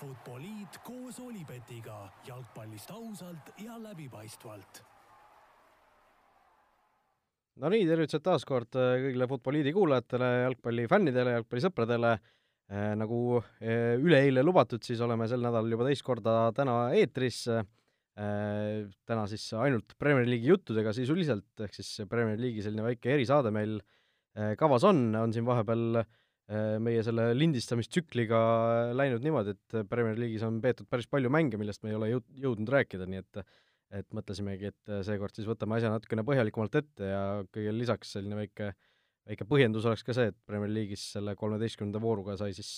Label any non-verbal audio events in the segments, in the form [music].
Futboliit koos Olipetiga jalgpallist ausalt ja läbipaistvalt. no nii, tervitused taas kord äh, kõigile Futboliidi kuulajatele, jalgpallifännidele, jalgpallisõpradele. nagu äh, üleeile lubatud, siis oleme sel nädalal juba teist korda täna eetris. Äh, täna siis ainult Premier League'i juttudega sisuliselt, ehk siis Premier League'i selline väike erisaade meil kavas on, on siin vahepeal meie selle lindistamistsükliga läinud niimoodi, et Premier League'is on peetud päris palju mänge, millest me ei ole jõud-, jõudnud rääkida, nii et et mõtlesimegi, et seekord siis võtame asja natukene põhjalikumalt ette ja kõigele lisaks selline väike, väike põhjendus oleks ka see, et Premier League'is selle kolmeteistkümnenda vooruga sai siis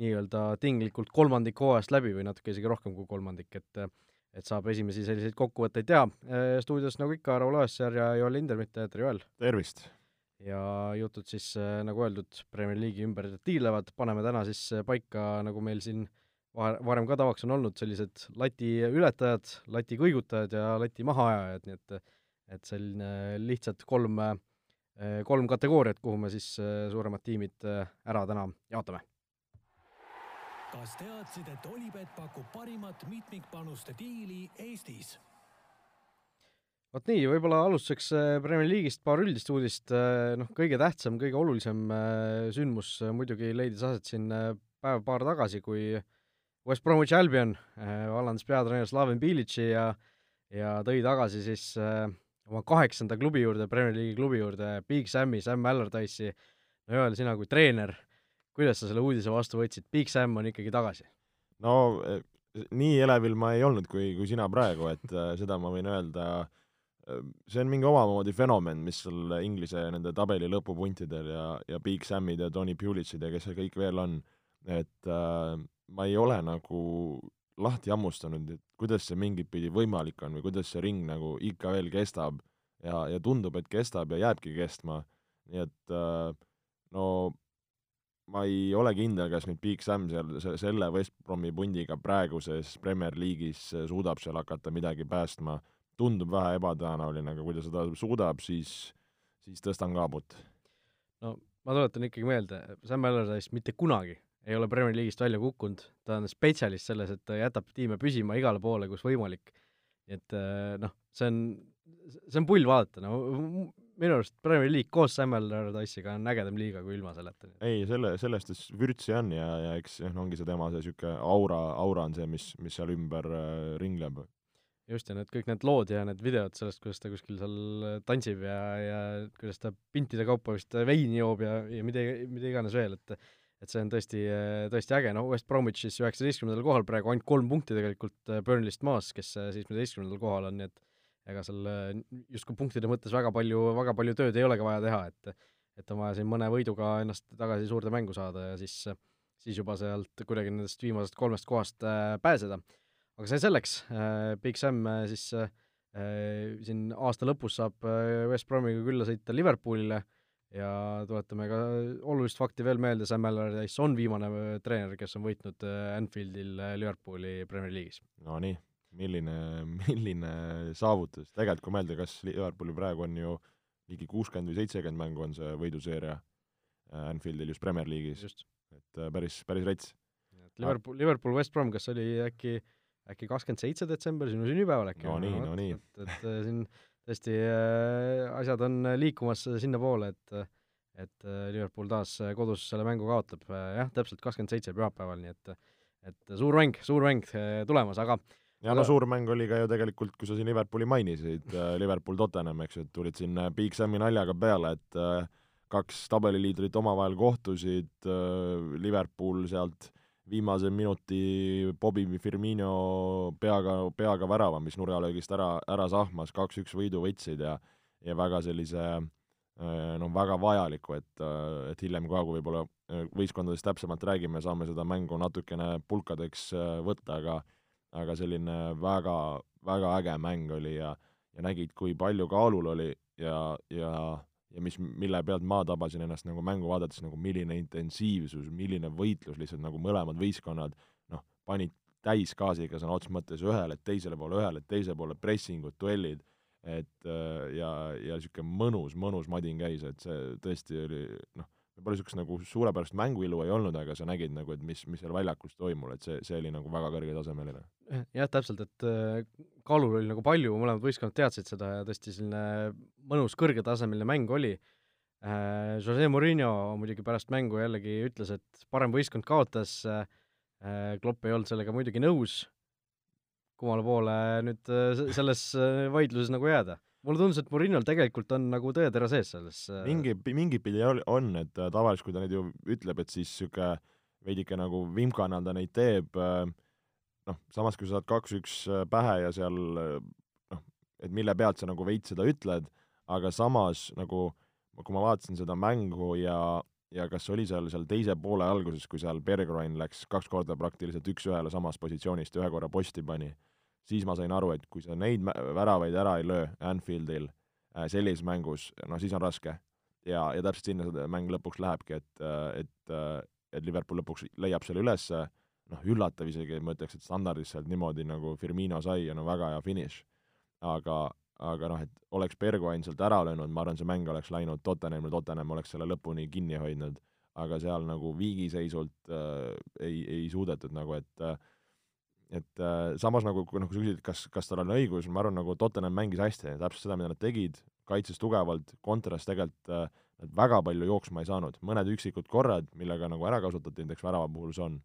nii-öelda tinglikult kolmandik hooajast läbi või natuke isegi rohkem kui kolmandik, et et saab esimesi selliseid kokkuvõtteid teha. stuudios nagu ikka, Raul Oessar ja Joel Lindermitt, tere Joel! tervist! Ja jutud siis, nagu öeldud, Premier League'i ümber tiirlevad, paneme täna siis paika, nagu meil siin vahe, varem ka tavaks on olnud, sellised lati ületajad, lati kõigutajad ja lati mahaajajad, nii et et selline lihtsalt kolm, kolm kategooriat, kuhu me siis suuremad tiimid ära täna jaotame. kas teadsid, et Olipet pakub parimat mitmikpanuste diili Eestis? Vot nii, võib-olla alustuseks Premier League'ist paar üldist uudist, noh, kõige tähtsam, kõige olulisem sündmus muidugi leidis aset siin päev-paar tagasi, kui West Bromwich Albion vallandas peatreener Slaven Bilic'i ja ja tõi tagasi siis äh, oma kaheksanda klubi juurde, Premier League'i klubi juurde, Big Sam'i, Sam Allardyce'i, no Joel, sina kui treener, kuidas sa selle uudise vastu võtsid, Big Sam on ikkagi tagasi? no nii elevil ma ei olnud, kui, kui sina praegu, et äh, seda ma võin öelda, see on mingi omamoodi fenomen, mis seal Inglise nende tabeli lõpupuntidel ja, ja Big Samid ja Tony Pulitzid ja kes seal kõik veel on, et äh, ma ei ole nagu lahti hammustanud, et kuidas see mingit pidi võimalik on või kuidas see ring nagu ikka veel kestab. Ja, ja tundub, et kestab ja jääbki kestma, nii et äh, no ma ei ole kindel, kas nüüd Big Sam seal selle West Bromi pundiga praeguses Premier League'is suudab seal hakata midagi päästma, tundub vähe ebatõenäoline, aga kui ta seda suudab, siis, siis tõstan kaabut. no ma tuletan ikkagi meelde, Sam Allardyce mitte kunagi ei ole Premier League'ist välja kukkunud, ta on spetsialist selles, et ta jätab tiime püsima igale poole, kus võimalik. et äh, noh, see on, see on pull vaadata, no minu arust Premier League koos Sam Allardyce'iga on ägedam liiga kui ilma selleta. ei, selle, sellest vürtsi on ja, ja eks noh, ongi see tema see niisugune aura, aura on see, mis, mis seal ümber äh, ringleb. Just, ja need kõik need lood ja need videod sellest, kuidas ta kuskil seal tantsib ja, ja kuidas ta pintide kaupa vist veini joob ja, ja mida, mida iganes veel, et et see on tõesti, tõesti äge, no West Bromwich siis üheksateistkümnendal kohal praegu ainult kolm punkti tegelikult äh, Burnley'st maas, kes äh, seitsmeteistkümnendal kohal on, nii et ega seal äh, justkui punktide mõttes väga palju, väga palju tööd ei olegi vaja teha, et et on vaja siin mõne võiduga ennast tagasi suurde mängu saada ja siis, siis juba sealt kuidagi nendest viimasest kolmest kohast pääseda. Aga see selleks, Big Sam siis siin aasta lõpus saab West Bromiga külla sõita Liverpoolile ja tuletame ka olulist fakti veel meelde, Sam Allardyce on viimane äh, treener, kes on võitnud äh, Anfieldil äh, Liverpooli Premier League'is. Nonii, milline, [laughs] milline saavutus, tegelikult kui mõelda, kas Liverpooli praegu on ju ligi kuuskümmend või seitsekümmend mängu on see võiduseeria Anfieldil just Premier League'is, et päris, päris rets. Liverpool, Liverpool West Brom, kas oli äkki, äkki kakskümmend seitse detsember, sinu sünnipäeval äkki? no nii, no nii. et, et siin tõesti äh, asjad on liikumas sinnapoole, et et äh, Liverpool taas kodus selle mängu kaotab, jah, täpselt kakskümmend seitse pühapäeval, nii et et suur mäng, suur mäng äh, tulemas, aga ja no suur mäng oli ka ju tegelikult, kui sa siin Liverpooli mainisid, Liverpool Tottenham, eks ju, et tulid siin Big Sami naljaga peale, et kaks tabeliliidrit omavahel kohtusid, Liverpool sealt viimase minuti Bobby Firmino peaga, peaga värava, mis nurgalöögist ära, ära sahmas, kaks-üks võidu võtsid ja ja väga sellise no väga vajaliku, et, et hiljem ka, kui võib-olla võistkondadest täpsemalt räägime, saame seda mängu natukene pulkadeks võtta, aga aga selline väga, väga äge mäng oli ja ja nägid, kui palju kaalul oli ja, ja ja mis, mille pealt ma tabasin ennast nagu mängu vaadates, nagu milline intensiivsus, milline võitlus lihtsalt nagu mõlemad võistkonnad noh, panid täisgaasiga sõna otseses mõttes ühele, teisele poole, ühele, teise poole pressingud, duellid, et äh, ja, ja niisugune mõnus, mõnus madin käis, et see tõesti oli noh, võib-olla niisugust nagu suurepärast mänguilu ei olnud, aga sa nägid nagu, et mis, mis seal väljakul toimub, et see, see oli nagu väga kõrgetasemeline. jah, täpselt, et äh, kaalul oli nagu palju, mõlemad võistkonnad teadsid seda ja tõesti selline mõnus kõrgetasemeline mäng oli. Äh,. Jose Murillo muidugi pärast mängu jällegi ütles, et parem võistkond kaotas. Äh,, Klopp ei olnud sellega muidugi nõus, kummale poole nüüd äh, selles äh, vaidluses nagu jääda. Mulle tundus, et Murinol tegelikult on nagu tõetera sees selles äh, mingi, mingit pidi on, et tavaliselt kui ta neid ju ütleb, et siis niisugune veidike nagu vimkana ta neid teeb, noh, samas kui sa saad kaks-üks pähe ja seal noh, et mille pealt sa nagu veits seda ütled, aga samas nagu kui ma vaatasin seda mängu ja, ja kas oli seal, seal teise poole alguses, kui seal Bergerain läks kaks korda praktiliselt üks-ühele samast positsioonist ja ühe korra posti pani siis ma sain aru, et kui sa neid väravaid ära ei löö Anfieldil äh, sellises mängus, no siis on raske. ja, ja täpselt sinna see mäng lõpuks lähebki, et, äh, et, äh, et Liverpool lõpuks leiab selle ülesse, noh, üllatav isegi, ma ütleks, et standardis sealt niimoodi nagu Firmino sai ja no väga hea finiš. aga, aga noh, et oleks Bergwijn sealt ära löönud, ma arvan, see mäng oleks läinud Tottenhamile, Tottenham oleks selle lõpuni kinni hoidnud, aga seal nagu viigiseisult äh, ei, ei suudetud nagu, et äh, et äh, samas nagu, kui noh, kui sa küsid, kas, kas tal on õigus, ma arvan, nagu Tottenham mängis hästi, täpselt seda, mida nad tegid, kaitses tugevalt, kontras tegelikult äh, nad väga palju jooksma ei saanud, mõned üksikud korrad, millega nagu ära kasutati, näiteks värava puhul see on,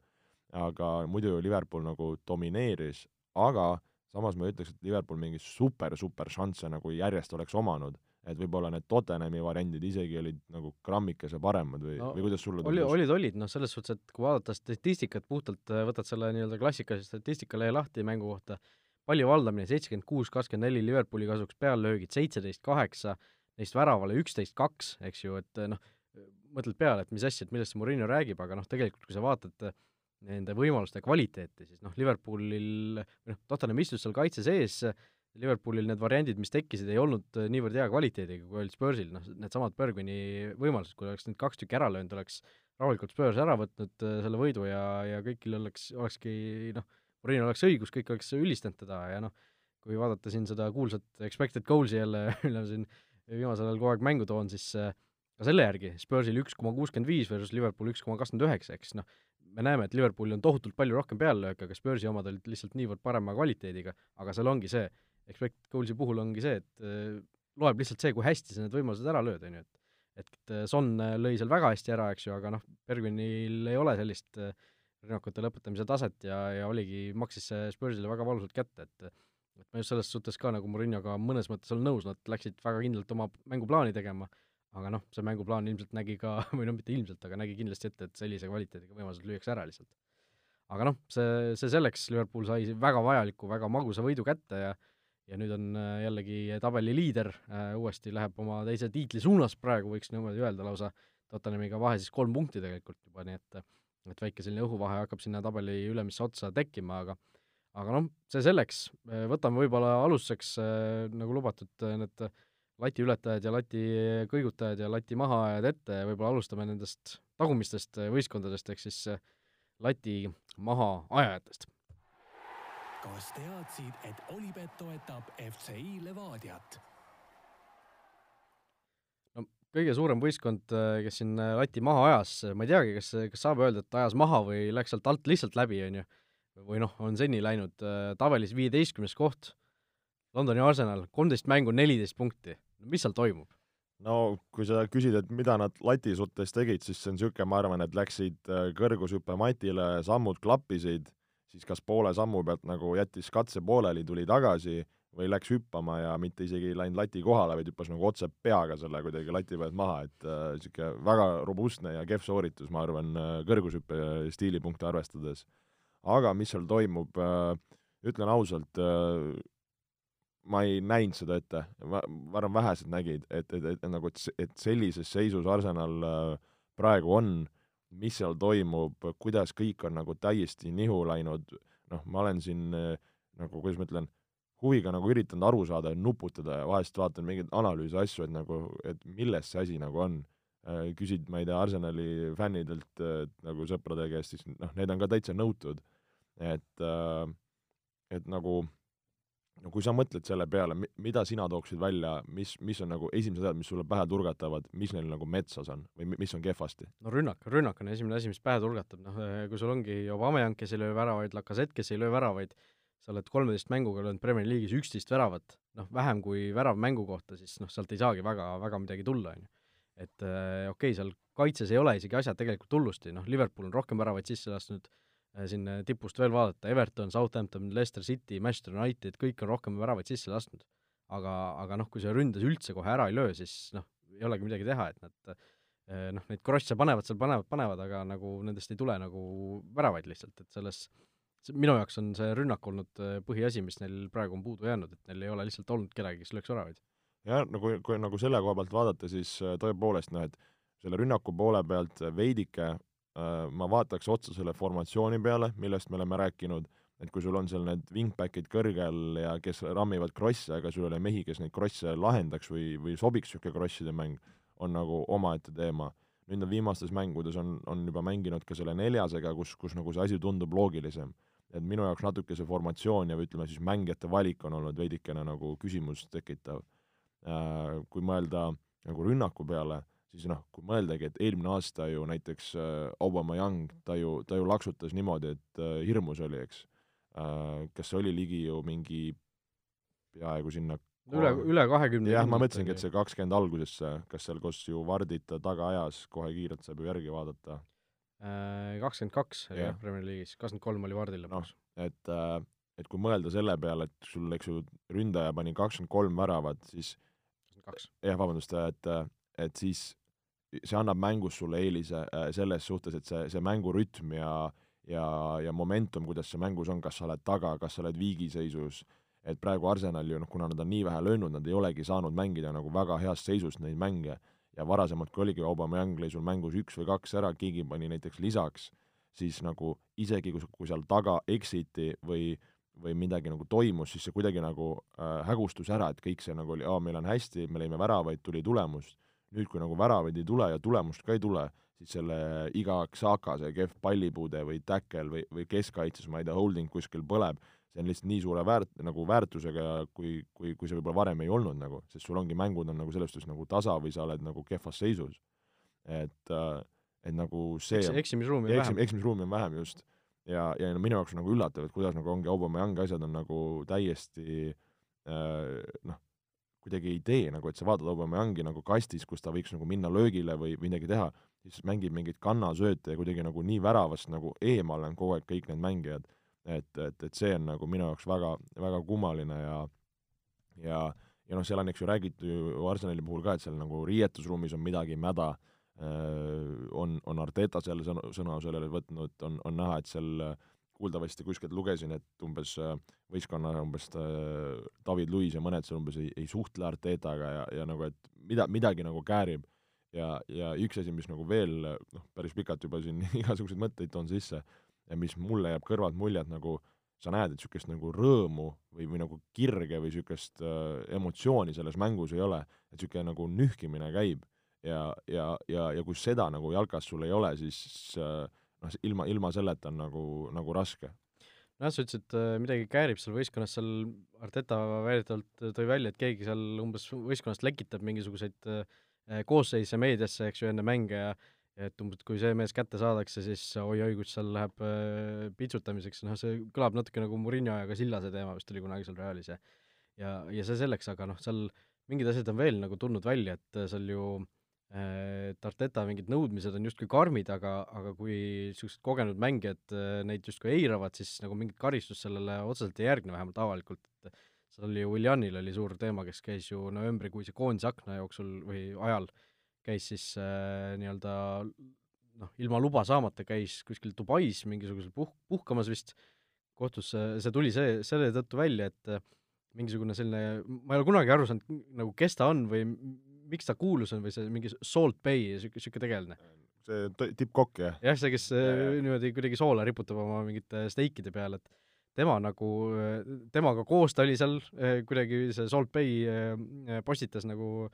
aga muidu ju Liverpool nagu domineeris, aga samas ma ei ütleks, et Liverpool mingeid super-super šansse nagu järjest oleks omanud. Et võib-olla need Tottenhami variandid isegi olid nagu grammikese paremad või no,, või kuidas sulle oli, olid, olid, noh, selles suhtes, et kui vaadata statistikat, puhtalt võtad selle nii-öelda klassikalise statistikalehe lahti mängu kohta, palju valdamine, seitsekümmend kuus, kakskümmend neli Liverpooli kasuks, peallöögid seitseteist, kaheksa, neist väravale üksteist, kaks, eks ju, et noh, mõtled peale, et mis asja, et millest see Murillo räägib, aga noh, tegelikult kui sa vaatad nende võimaluste kvaliteeti, siis noh, Liverpoolil, või noh, Tottenham istus seal kaitse sees, Liverpoolil need variandid, mis tekkisid, ei olnud äh, niivõrd hea kvaliteediga, kui olid Spursil, noh, needsamad Bergmani võimalused, kui oleks need kaks tükki ära löönud, oleks rahulikult Spurs ära võtnud äh, selle võidu ja, ja kõigil oleks, olekski noh, Mourinho oleks õigus, kõik oleks ülistanud teda ja noh, kui vaadata siin seda kuulsat expected goals'i jälle, [laughs] mille ma siin viimasel ajal kogu aeg mängu toon, siis äh, ka selle järgi, Spursil üks koma kuuskümmend viis versus Liverpool üks koma kakskümmend üheksa, eks noh, me näeme, et Liverpoolil on tohutult palju rohkem peallööke, aga Spursi omad olid lihtsalt niivõrd parema kvaliteediga, aga seal ongi see, expect goals'i puhul ongi see, et äh, loeb lihtsalt see, kui hästi sa need võimalused ära lööd, on ju, et et äh, Son äh, lõi seal väga hästi ära, eks ju, aga noh, Bergvinil ei ole sellist rünnakute lõpetamise taset ja, ja oligi, maksis see Spursile väga valusalt kätte, et et ma just selles suhtes ka nagu Mourinhoga mõnes mõttes olen nõus, nad läksid väga kindlalt oma mänguplaani tegema, aga noh, see mänguplaan ilmselt nägi ka, [laughs] või noh, mitte ilmselt, aga nägi kindlasti ette, et sellise kvaliteediga võimalused lüüakse ära lihtsalt. aga noh, see, see selleks, Liverpool sai väga vajaliku, väga magusa võidu kätte ja ja nüüd on äh, jällegi tabeli liider, äh, uuesti läheb oma teise tiitli suunas praegu, võiks niimoodi öelda lausa, Tottenhamiga vahe siis kolm punkti tegelikult juba, nii et et väike selline õhuvahe hakkab sinna tabeli ülemisse otsa tekkima, aga aga noh, see selleks, äh, võtame võib-olla alustuseks, nagu lubatud, need lati ületajad ja lati kõigutajad ja lati mahaajad ette ja võib-olla alustame nendest tagumistest võistkondadest, ehk siis lati mahaajajatest kas teadsid, et Olipet toetab FCI Levadiat? no kõige suurem võistkond, äh, kes siin lati maha ajas, ma ei teagi, kas, kas saab öelda, et ajas maha või läks sealt alt lihtsalt läbi, on ju, või noh, on seni läinud tabelis viieteistkümnes koht, Londoni Arsenal, kolmteist mängu, neliteist punkti, mis seal toimub? no kui sa küsid, et mida nad lati suhtes tegid, siis see on niisugune, ma arvan, et läksid kõrgushüppe matile, sammud klappisid siis kas poole sammu pealt nagu jättis katse pooleli, tuli tagasi või läks hüppama ja mitte isegi ei läinud lati kohale, vaid hüppas nagu otse peaga selle kuidagi lati pealt maha, et niisugune äh, väga robustne ja kehv sooritus, ma arvan, äh, kõrgushüppe stiilipunkte arvestades. aga mis seal toimub äh,, ütlen ausalt äh,, ma ei näinud seda ette, ma, ma arvan, vähesed nägid, et, et, et, nagu, et, et sellises seisus Arsenal äh, praegu on mis seal toimub, kuidas kõik on nagu täiesti nihu läinud, noh, ma olen siin eh, nagu, kuidas ma ütlen, huviga nagu üritanud aru saada ja nuputada ja vahest vaatan mingeid analüüse, asju, et nagu, et milles see asi nagu on. Eh, küsid, ma ei tea, Arsenali fännidelt nagu sõprade käest, siis noh, need on ka täitsa nõutud. et, et nagu no kui sa mõtled selle peale, mida sina tooksid välja, mis, mis on nagu esimesed asjad, mis sulle pähe turgatavad, mis neil nagu metsas on või mis on kehvasti? no rünnak, rünnak on esimene asi, mis pähe turgatab, noh kui sul ongi Aubameyang, kes ei löö väravaid, Lacazette, kes ei löö väravaid, sa oled kolmeteist mänguga löönud Premier League'is üksteist väravat, noh vähem kui värav mängu kohta, siis noh, sealt ei saagi väga, väga midagi tulla, on ju. et äh, okei okay,, seal kaitses ei ole isegi asjad tegelikult hullusti, noh Liverpool on rohkem väravaid sisse lasknud, Äh, siin äh, tipust veel vaadata, Everton, Southampton, Leicester City, Manchester United, kõik on rohkem väravaid sisse lasknud. aga, aga noh, kui sa ründes üldse kohe ära ei löö, siis noh, ei olegi midagi teha, et nad äh, noh, neid krosse panevad seal, panevad, panevad, aga nagu nendest ei tule nagu väravaid lihtsalt, et selles minu jaoks on see rünnak olnud põhiasi, mis neil praegu on puudu jäänud, et neil ei ole lihtsalt olnud kedagi, kes lööks väravaid. jah, nagu, kui nagu selle koha pealt vaadata, siis tõepoolest noh, et selle rünnaku poole pealt veidike Äh, ma vaataks otsa selle formatsiooni peale, millest me oleme rääkinud, et kui sul on seal need wingbackid kõrgel ja kes rammivad krosse, aga sul ei ole mehi, kes neid krosse lahendaks või, või sobiks niisugune krosside mäng, on nagu omaette teema. nüüd on viimastes mängudes on, on juba mänginud ka selle neljasega, kus, kus nagu see asi tundub loogilisem. et minu jaoks natuke see formatsioon ja ütleme siis mängijate valik on olnud veidikene nagu küsimust tekitav. Äh, kui mõelda nagu rünnaku peale siis noh, kui mõeldagi, et eelmine aasta ju näiteks äh, Aubameyang, ta ju, ta ju laksutas niimoodi, et äh, hirmus oli, eks äh,. kas see oli ligi ju mingi peaaegu sinna üle, üle kahekümne jah, ma mõtlesingi, et see kakskümmend algusesse, kas seal, kus ju Vardit ta taga ajas, kohe kiirelt saab ju järgi vaadata. Äh, kakskümmend kaks oli jah, Premier League'is, kakskümmend kolm oli Vardil lõpuks no,. et, äh, et kui mõelda selle peale, et sul, eks ju, ründaja pani kakskümmend kolm väravat, siis jah, vabandust, et, et siis see annab mängus sulle eelise äh, selles suhtes, et see, see mängurütm ja ja, ja momentum, kuidas see mängus on, kas sa oled taga, kas sa oled viigiseisus, et praegu Arsenal ju noh, kuna nad on nii vähe löönud, nad ei olegi saanud mängida nagu väga heas seisus neid mänge. Ja varasemalt, kui oligi Aubameyang lõi sul mängus üks või kaks ära, keegi pani näiteks lisaks, siis nagu isegi kui, kui seal taga exit'i või või midagi nagu toimus, siis see kuidagi nagu äh, hägustus ära, et kõik see nagu oli, aa, meil on hästi, me lõime väravaid, tuli tulemus nüüd, kui nagu väravaid ei tule ja tulemust ka ei tule, siis selle iga Xhaka, see kehv pallipuude või täkkel või, või keskkaitses, ma ei tea, holding kuskil põleb, see on lihtsalt nii suure väärt-, nagu väärtusega, kui, kui, kui see võib-olla varem ei olnud nagu, sest sul ongi, mängud on nagu selles suhtes nagu tasa või sa oled nagu kehvas seisus. et, äh, et nagu see Eks, eksimisruumi on vähem. eksimisruumi on vähem, just. ja, ja no minu jaoks on nagu üllatav, et kuidas nagu ongi Aubameyangi asjad on nagu täiesti äh, noh, kuidagi ei tee nagu, et sa vaatad Aubameyangi nagu kastis, kus ta võiks nagu minna löögile või midagi teha, siis mängib mingeid kannasööte ja kuidagi nagu nii väravast nagu eemal on kogu aeg kõik need mängijad, et, et, et see on nagu minu jaoks väga, väga kummaline ja ja, ja noh, seal on, eks ju, räägitud ju Arsenali puhul ka, et seal nagu riietusruumis on midagi mäda, on, on Arteta selle sõna, sõna sellele võtnud, on, on näha, et seal äh, kuuldavasti kuskilt lugesin, et umbes äh, võistkonna umbes äh, David Luiz ja mõned seal umbes ei, ei suhtle Artetaga ja, ja nagu, et mida, midagi nagu käärib. ja, ja üks asi, mis nagu veel noh, päris pikalt juba siin [laughs] igasuguseid mõtteid toon sisse ja mis mulle jääb kõrvalt mulje, et nagu sa näed, et niisugust nagu rõõmu või, või nagu kirge või niisugust äh, emotsiooni selles mängus ei ole, et niisugune nagu nühkimine käib ja, ja, ja, ja kui seda nagu jalkas sul ei ole, siis äh, noh, ilma, ilma selleta on nagu, nagu raske. nojah, sa ütlesid, et äh, midagi käärib seal võistkonnas, seal Arteta väidetavalt tõi välja, et keegi seal umbes võistkonnast lekitab mingisuguseid äh, koosseise meediasse, eks ju, enne mänge ja et umbes, kui see mees kätte saadakse, siis oi-oi, kus seal läheb äh, pitsutamiseks, noh, see kõlab natuke nagu Murillo ja ka Sillase teema vist oli kunagi seal Realis ja ja, ja see selleks, aga noh, seal mingid asjad on veel nagu tulnud välja, et seal ju äh, et Arteta mingid nõudmised on justkui karmid, aga, aga kui niisugused kogenud mängijad äh, neid justkui eiravad, siis nagu mingit karistust sellele otseselt ei järgne, vähemalt avalikult, et seal oli ju Willianil oli suur teema, kes käis ju novembrikuise koondise akna jooksul või ajal, käis siis äh, nii-öelda noh, ilma luba saamata käis kuskil Dubais mingisugusel puh-, puhkamas vist, kohtus see, see tuli see, selle tõttu välja, et mingisugune selline, ma ei ole kunagi aru saanud, nagu kes ta on või miks ta kuulus on või see mingi Salt Bay, sihuke, sihuke tegelane? see tippkokk, jah? jah, see, kes ja, ja. niimoodi kuidagi soola riputab oma mingite steikide peale, et tema nagu, temaga koos ta oli seal, eh, kuidagi see Salt Bay postitas nagu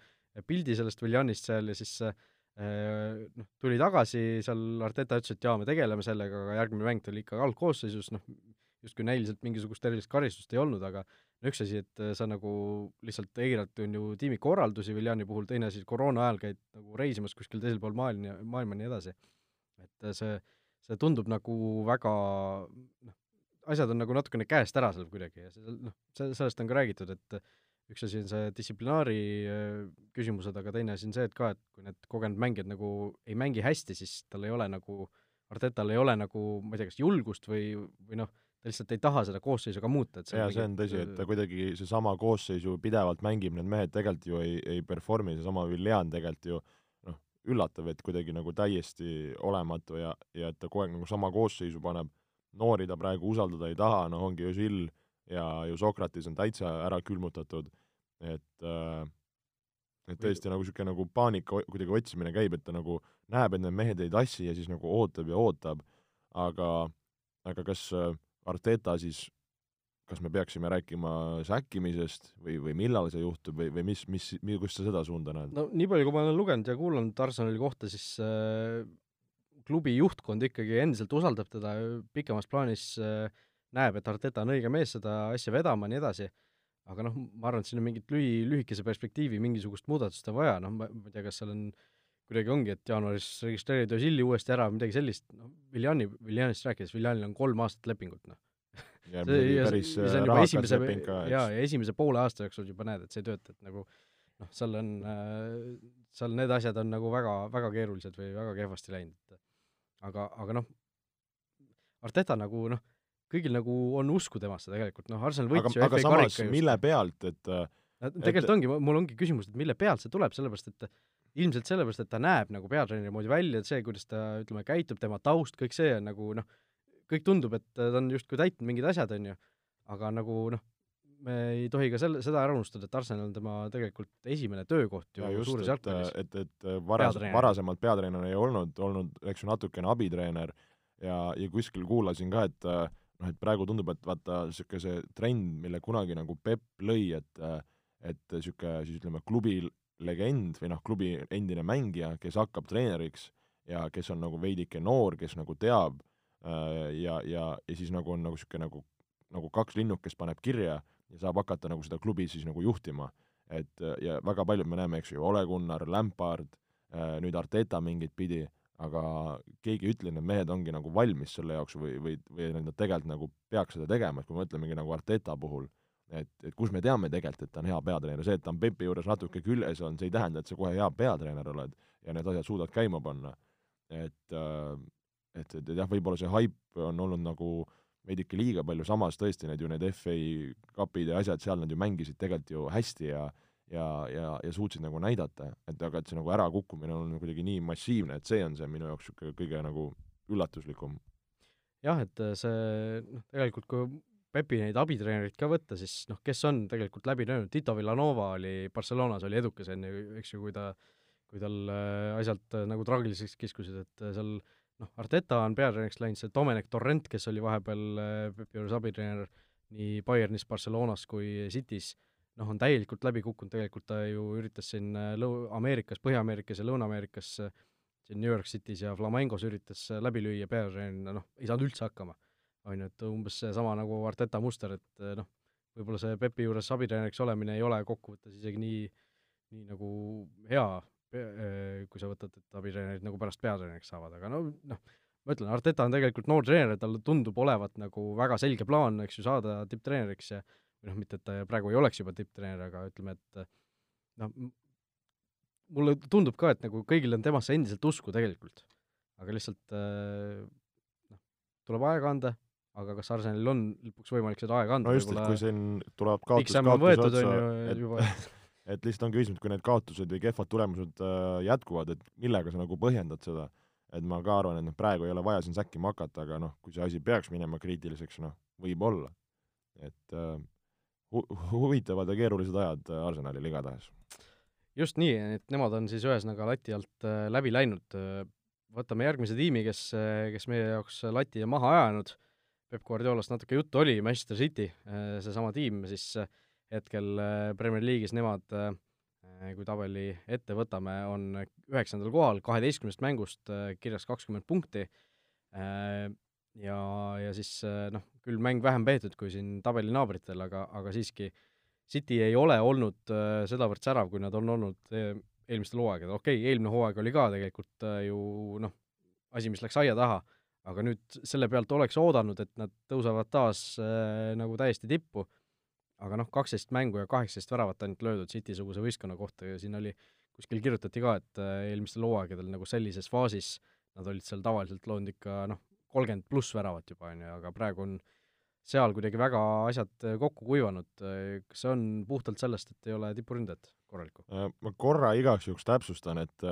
pildi sellest Viljanist seal ja siis noh, tuli tagasi, seal Arteta ütles, et jaa, me tegeleme sellega, aga järgmine mäng tuli ikka algkoosseisus, noh, justkui näiliselt mingisugust erilist karistust ei olnud, aga üks asi, et sa nagu lihtsalt eirad, on ju, tiimi korraldusi Viljani puhul, teine asi, koroona ajal käid nagu reisimas kuskil teisel pool maailma, maailma ja nii edasi. et see, see tundub nagu väga noh, asjad on nagu natukene käest ära seal kuidagi ja see noh, see, sellest on ka räägitud, et üks asi on see distsiplinaari äh, küsimused, aga teine asi on see, et ka, et kui need kogenud mängijad nagu ei mängi hästi, siis tal ei ole nagu, Artetal ei ole nagu, ma ei tea, kas julgust või, või noh, ta lihtsalt ei taha seda koosseisu ka muuta, et jaa, see on tõsi, et ta kuidagi seesama koosseis ju pidevalt mängib, need mehed tegelikult ju ei, ei perform'i, seesama Viljan tegelikult ju noh, üllatav, et kuidagi nagu täiesti olematu ja, ja et ta kogu aeg nagu sama koosseisu paneb, noori ta praegu usaldada ei taha, noh ongi Özil ja ju Sokratis on täitsa ära külmutatud, et äh, et tõesti nagu niisugune nagu paanika kuidagi otsimine käib, et ta nagu näeb, et need mehed ei tassi ja siis nagu ootab ja ootab, aga aga kas äh, Arteta siis, kas me peaksime rääkima säkkimisest või, või millal see juhtub või, või mis, mis, kus sa seda suunda näed? no nii palju, kui ma olen lugenud ja kuulanud Arsenali kohta, siis äh, klubi juhtkond ikkagi endiselt usaldab teda, pikemas plaanis äh, näeb, et Arteta on õige mees seda asja vedama ja nii edasi, aga noh, ma arvan, et siin on mingit lühi, lühikese perspektiivi mingisugust muudatust on vaja, noh, ma, ei tea, kas seal on kuidagi ongi, et jaanuaris registreerida Osilli uuesti ära, midagi sellist, noh, Viljani, Viljanist rääkides, Viljanil on kolm aastat lepingut, noh. ja [laughs] see, ja, see on juba esimese, jaa, ja esimese poole aasta jooksul juba näed, et see ei tööta, et nagu noh, seal on äh,, seal need asjad on nagu väga, väga keerulised või väga kehvasti läinud, et aga, aga noh, Arteta nagu noh, kõigil nagu on usku temasse tegelikult, noh, Arsenal võitis ju FA karika just. mille pealt, et tegelikult et... ongi, mul ongi küsimus, et mille pealt see tuleb, sellepärast et ilmselt sellepärast, et ta näeb nagu peatreeneri moodi välja, et see, kuidas ta, ütleme, käitub, tema taust, kõik see on nagu noh, kõik tundub, et ta on justkui täitnud mingid asjad, on ju, aga nagu noh, me ei tohi ka selle, seda ära unustada, et Arsenal on tema tegelikult esimene töökoht ju ja just, suures jalgpallis. et, et varas, varasemalt peatreener ei olnud, olnud, eks ju, natukene abitreener. Ja, ja kuskil kuulasin ka, et noh, et praegu tundub, et vaata, niisugune see trend, mille kunagi nagu Pepp lõi, et et niisugune siis ütleme, klubi legend või noh, klubi endine mängija, kes hakkab treeneriks ja kes on nagu veidike noor, kes nagu teab äh, ja, ja, ja siis nagu on nagu niisugune nagu, nagu kaks linnukest paneb kirja ja saab hakata nagu seda klubi siis nagu juhtima. et ja väga paljud me näeme, eks ju, Ole Gunnar, Lampard, äh, nüüd Arteta mingit pidi, aga keegi ei ütle, need mehed ongi nagu valmis selle jaoks või, või, või nad tegelikult nagu peaks seda tegema, et kui me mõtlemegi nagu Arteta puhul et, et kus me teame tegelikult, et ta on hea peatreener, see, et ta on Pepi juures natuke küljes on, see ei tähenda, et sa kohe hea peatreener oled ja need asjad suudad käima panna. et, äh, et, et, jah, võib-olla see haip on olnud nagu veidike liiga palju, samas tõesti need ju need FA kapid ja asjad, seal nad ju mängisid tegelikult ju hästi ja ja, ja, ja suutsid nagu näidata, et aga et see nagu ärakukkumine on kuidagi nii massiivne, et see on see minu jaoks niisugune kõige nagu üllatuslikum. jah, et see noh, tegelikult kui Pepi neid abitreenereid ka võtta, siis noh, kes on tegelikult läbi löönud, Tito Villanova oli Barcelonas, oli edukas enne, eks ju, kui ta, kui tal äh, asjad äh, nagu traagiliseks kiskusid, et äh, seal noh, Arteta on peatreeneriks läinud, see Dominic Torrent, kes oli vahepeal Pepi juures abitreener nii Bayernis, Barcelonas kui City's, noh, on täielikult läbi kukkunud, tegelikult ta ju üritas siin Lõu-, Ameerikas, Põhja-Ameerikas ja Lõuna-Ameerikas siin New York City's ja Flamengos üritas läbi lüüa peatreenerina, noh, ei saanud üldse hakkama on ju, et umbes seesama nagu Arteta muster, et eh, noh, võib-olla see Pepi juures abitreeneriks olemine ei ole kokkuvõttes isegi nii, nii nagu hea, eh, kui sa võtad, et abitreenerid nagu pärast peatreeneriks saavad, aga no noh, ma ütlen, Arteta on tegelikult noor treener, tal tundub olevat nagu väga selge plaan, eks ju, saada tipptreeneriks ja või noh, mitte et ta praegu ei oleks juba tipptreener, aga ütleme, et noh, mulle tundub ka, et nagu kõigil on temasse endiselt usku tegelikult. aga lihtsalt eh, noh, tuleb aega anda, aga kas Arsenalil on lõpuks võimalik seda aega anda? no just, et kui siin tuleb kaotus kaotuse otsa, et [laughs] et lihtsalt on küsimus, kui need kaotused või kehvad tulemused äh, jätkuvad, et millega sa nagu põhjendad seda, et ma ka arvan, et noh, praegu ei ole vaja siin säkkima hakata, aga noh, kui see asi peaks minema kriitiliseks, noh, võib-olla. et äh, hu-, huvitavad ja keerulised ajad Arsenalil igatahes. just nii, et nemad on siis ühesõnaga lati alt äh, läbi läinud, võtame järgmise tiimi, kes, äh, kes meie jaoks lati maha ajanud Peep Guardiolast natuke juttu oli, Manchester City, äh, seesama tiim siis äh, hetkel äh, Premier League'is nemad, kui tabeli ette võtame, on üheksandal kohal, kaheteistkümnest mängust kirjas kakskümmend punkti, ja, ja siis noh, küll mäng vähem peetud kui siin tabeli naabritel, aga, aga siiski City ei ole olnud sedavõrd särav, kui nad on olnud eelmistel hooaegadel, okei okay,, eelmine hooaeg oli ka tegelikult ju noh, asi, mis läks aia taha, aga nüüd selle pealt oleks oodanud, et nad tõusevad taas äh, nagu täiesti tippu, aga noh, kaksteist mängu ja kaheksateist väravat ainult löödud City-suguse võistkonna kohta ja siin oli, kuskil kirjutati ka, et äh, eelmistel hooaegadel nagu sellises faasis nad olid seal tavaliselt loonud ikka noh, kolmkümmend pluss väravat juba, on ju, aga praegu on seal kuidagi väga asjad äh, kokku kuivanud, kas see on puhtalt sellest, et ei ole tipuründajat korralikku? Äh, ma korra igaks juhuks täpsustan, et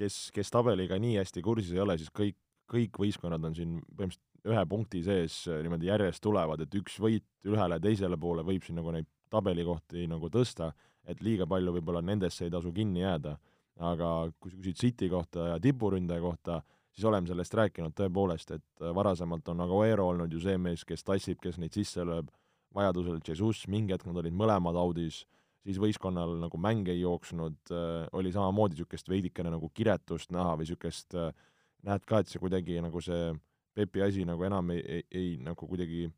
kes, kes tabeliga nii hästi kursis ei ole, siis kõik, kõik võistkonnad on siin põhimõtteliselt ühe punkti sees niimoodi järjest tulevad, et üks võit ühele teisele poole võib siin nagu neid tabelikohti nagu tõsta, et liiga palju võib-olla nendesse ei tasu kinni jääda. aga kui sa küsid City kohta ja tipuründaja kohta, siis oleme sellest rääkinud tõepoolest, et varasemalt on Aguero olnud ju see mees, kes tassib, kes neid sisse lööb, vajadusel Jesus, mingi hetk nad olid mõlemad audis, siis võistkonnal nagu mäng ei jooksnud äh,, oli samamoodi niisugust veidikene nagu kiretust näha või niisugust äh, näed ka, et see kuidagi nagu see Pepi asi nagu enam ei, ei, ei nagu kuidagi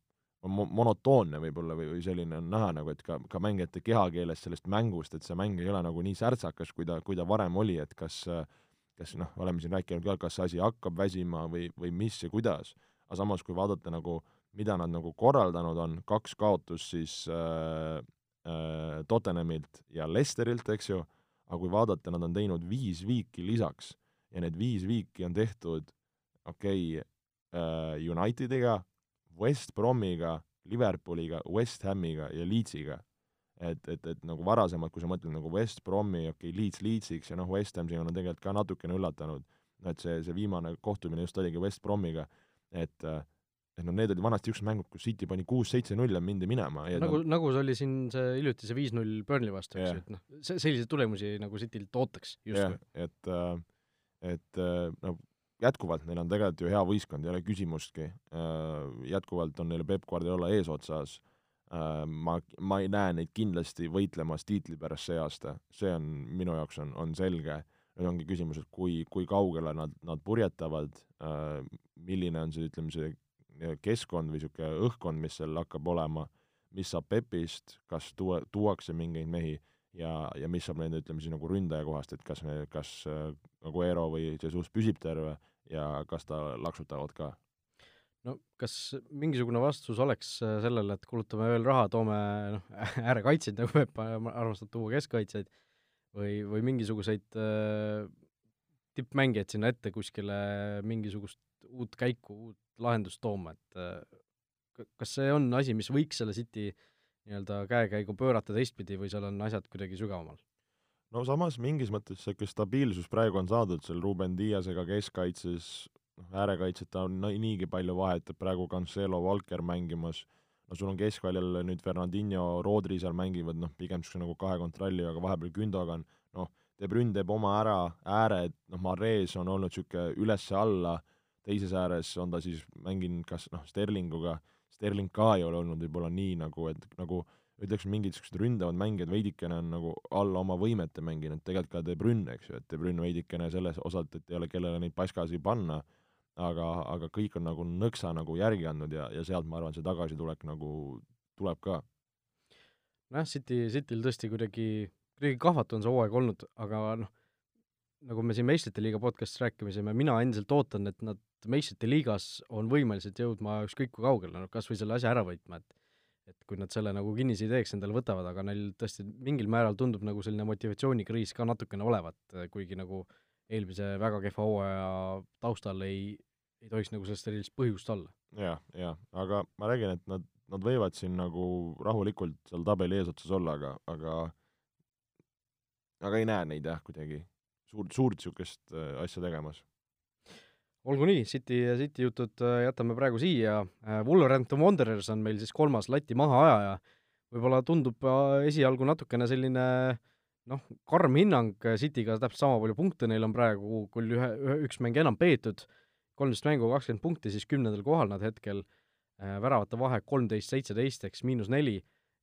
on mo-, monotoonne võib-olla või, või selline on näha nagu, et ka, ka mängijate kehakeeles sellest mängust, et see mäng ei ole nagu nii särtsakas, kui ta, kui ta varem oli, et kas kas noh, oleme siin rääkinud ka, kas see asi hakkab väsima või, või mis ja kuidas, aga samas, kui vaadata nagu, mida nad nagu korraldanud on, kaks kaotust siis äh, äh, Tottenhamilt ja Lesterilt, eks ju, aga kui vaadata, nad on teinud viis viiki lisaks ja need viis viiki on tehtud okei okay, äh, Unitediga, West Bromiga, Liverpooliga, West Hamiga ja Leedsiga. et, et, et nagu varasemalt, kui sa mõtled nagu West Bromi, okei okay,, Leeds Leedsiks ja noh, West Ham siin on tegelikult ka natukene üllatanud, et see, see viimane kohtumine just oligi West Bromiga, et et noh, need olid vanasti niisugused mängud, kus City pani kuus-seitse-null ja mindi minema nagu, nagu see oli siin see hiljuti see viis-null Burnley vastu, eks ju, et noh, selliseid tulemusi nagu Citylt ootaks justkui. et, et no jätkuvalt neil on tegelikult ju hea võistkond, ei ole küsimustki, äh, jätkuvalt on neil Peep Guardiola eesotsas, äh, ma, ma ei näe neid kindlasti võitlemas tiitli pärast see aasta, see on, minu jaoks on, on selge, nüüd ongi küsimus, et kui, kui kaugele nad, nad purjetavad, äh, milline on see, ütleme, see keskkond või niisugune õhkkond, mis seal hakkab olema, mis saab Pepist, kas tuua, tuuakse mingeid mehi ja, ja mis saab nende, ütleme siis nagu ründaja kohast, et kas kas Aguero või Jesus püsib terve ja kas ta laksutavad ka? no kas mingisugune vastus oleks äh, sellele, et kulutame veel raha, toome noh, [laughs] äärekaitsjaid, nagu Peep armastab tuua, keskkaitsjaid, või, või mingisuguseid äh, tippmängijaid sinna ette kuskile mingisugust uut käiku, uut lahendust tooma, et äh, kas see on asi, mis võiks selle City nii-öelda käekäigu pöörata teistpidi või seal on asjad kuidagi sügavamal? no samas mingis mõttes niisugune stabiilsus praegu on saadud seal Ruben Diasega keskkaitses, noh, äärekaitseta on niigi palju vahet, et praegu Cancelo, Valker mängimas, no sul on keskväljal nüüd Fernandinho, Rodri seal mängivad, noh, pigem niisugune nagu kahe kontrolli, aga vahepeal Gündogan, noh, De Bruyne teeb oma ära, ääred, noh, Mares on olnud niisugune üles-alla, teises ääres on ta siis mänginud kas noh, Sterlinguga, Sterling ka ei ole olnud võib-olla nii nagu, et nagu ütleks, mingid niisugused ründavad mängijad veidikene on nagu alla oma võimete mänginud, tegelikult ka De Bruyne, eks ju, et De Bruyne veidikene selles osalt, et ei ole kellele neid paskasi panna, aga, aga kõik on nagu nõksa nagu järgi andnud ja, ja sealt ma arvan, see tagasitulek nagu tuleb ka. nojah, City, Cityl tõesti kuidagi, kuidagi kahvatu on see hooaeg olnud, aga noh, nagu me siin meistrite liiga podcastis rääkisime, mina endiselt ootan, et nad meistrite liigas on võimelised jõudma ükskõik kui kaugele, noh kas või selle asja ära võitma, et et kui nad selle nagu kinnise ideeks endale võtavad, aga neil tõesti mingil määral tundub nagu selline motivatsioonikriis ka natukene olevat, kuigi nagu eelmise väga kehva hooaja taustal ei, ei tohiks nagu sellest sellist põhjust olla ja,. jah, jah, aga ma räägin, et nad, nad võivad siin nagu rahulikult seal tabeli eesotsas olla, aga, aga aga ei näe neid jah, kuidagi suurt, suurt niisugust äh, asja tegemas olgu nii, City, City jutud äh, jätame praegu siia, äh, Wolverhampton Wanderers on meil siis kolmas lati mahaajaja, võib-olla tundub äh, esialgu natukene selline noh, karm hinnang, Cityga täpselt sama palju punkte neil on praegu, küll ühe, ühe, üks mäng enam peetud, kolmteist mängu, kakskümmend punkti, siis kümnendal kohal nad hetkel, väravate vahe kolmteist, seitseteist, eks miinus neli,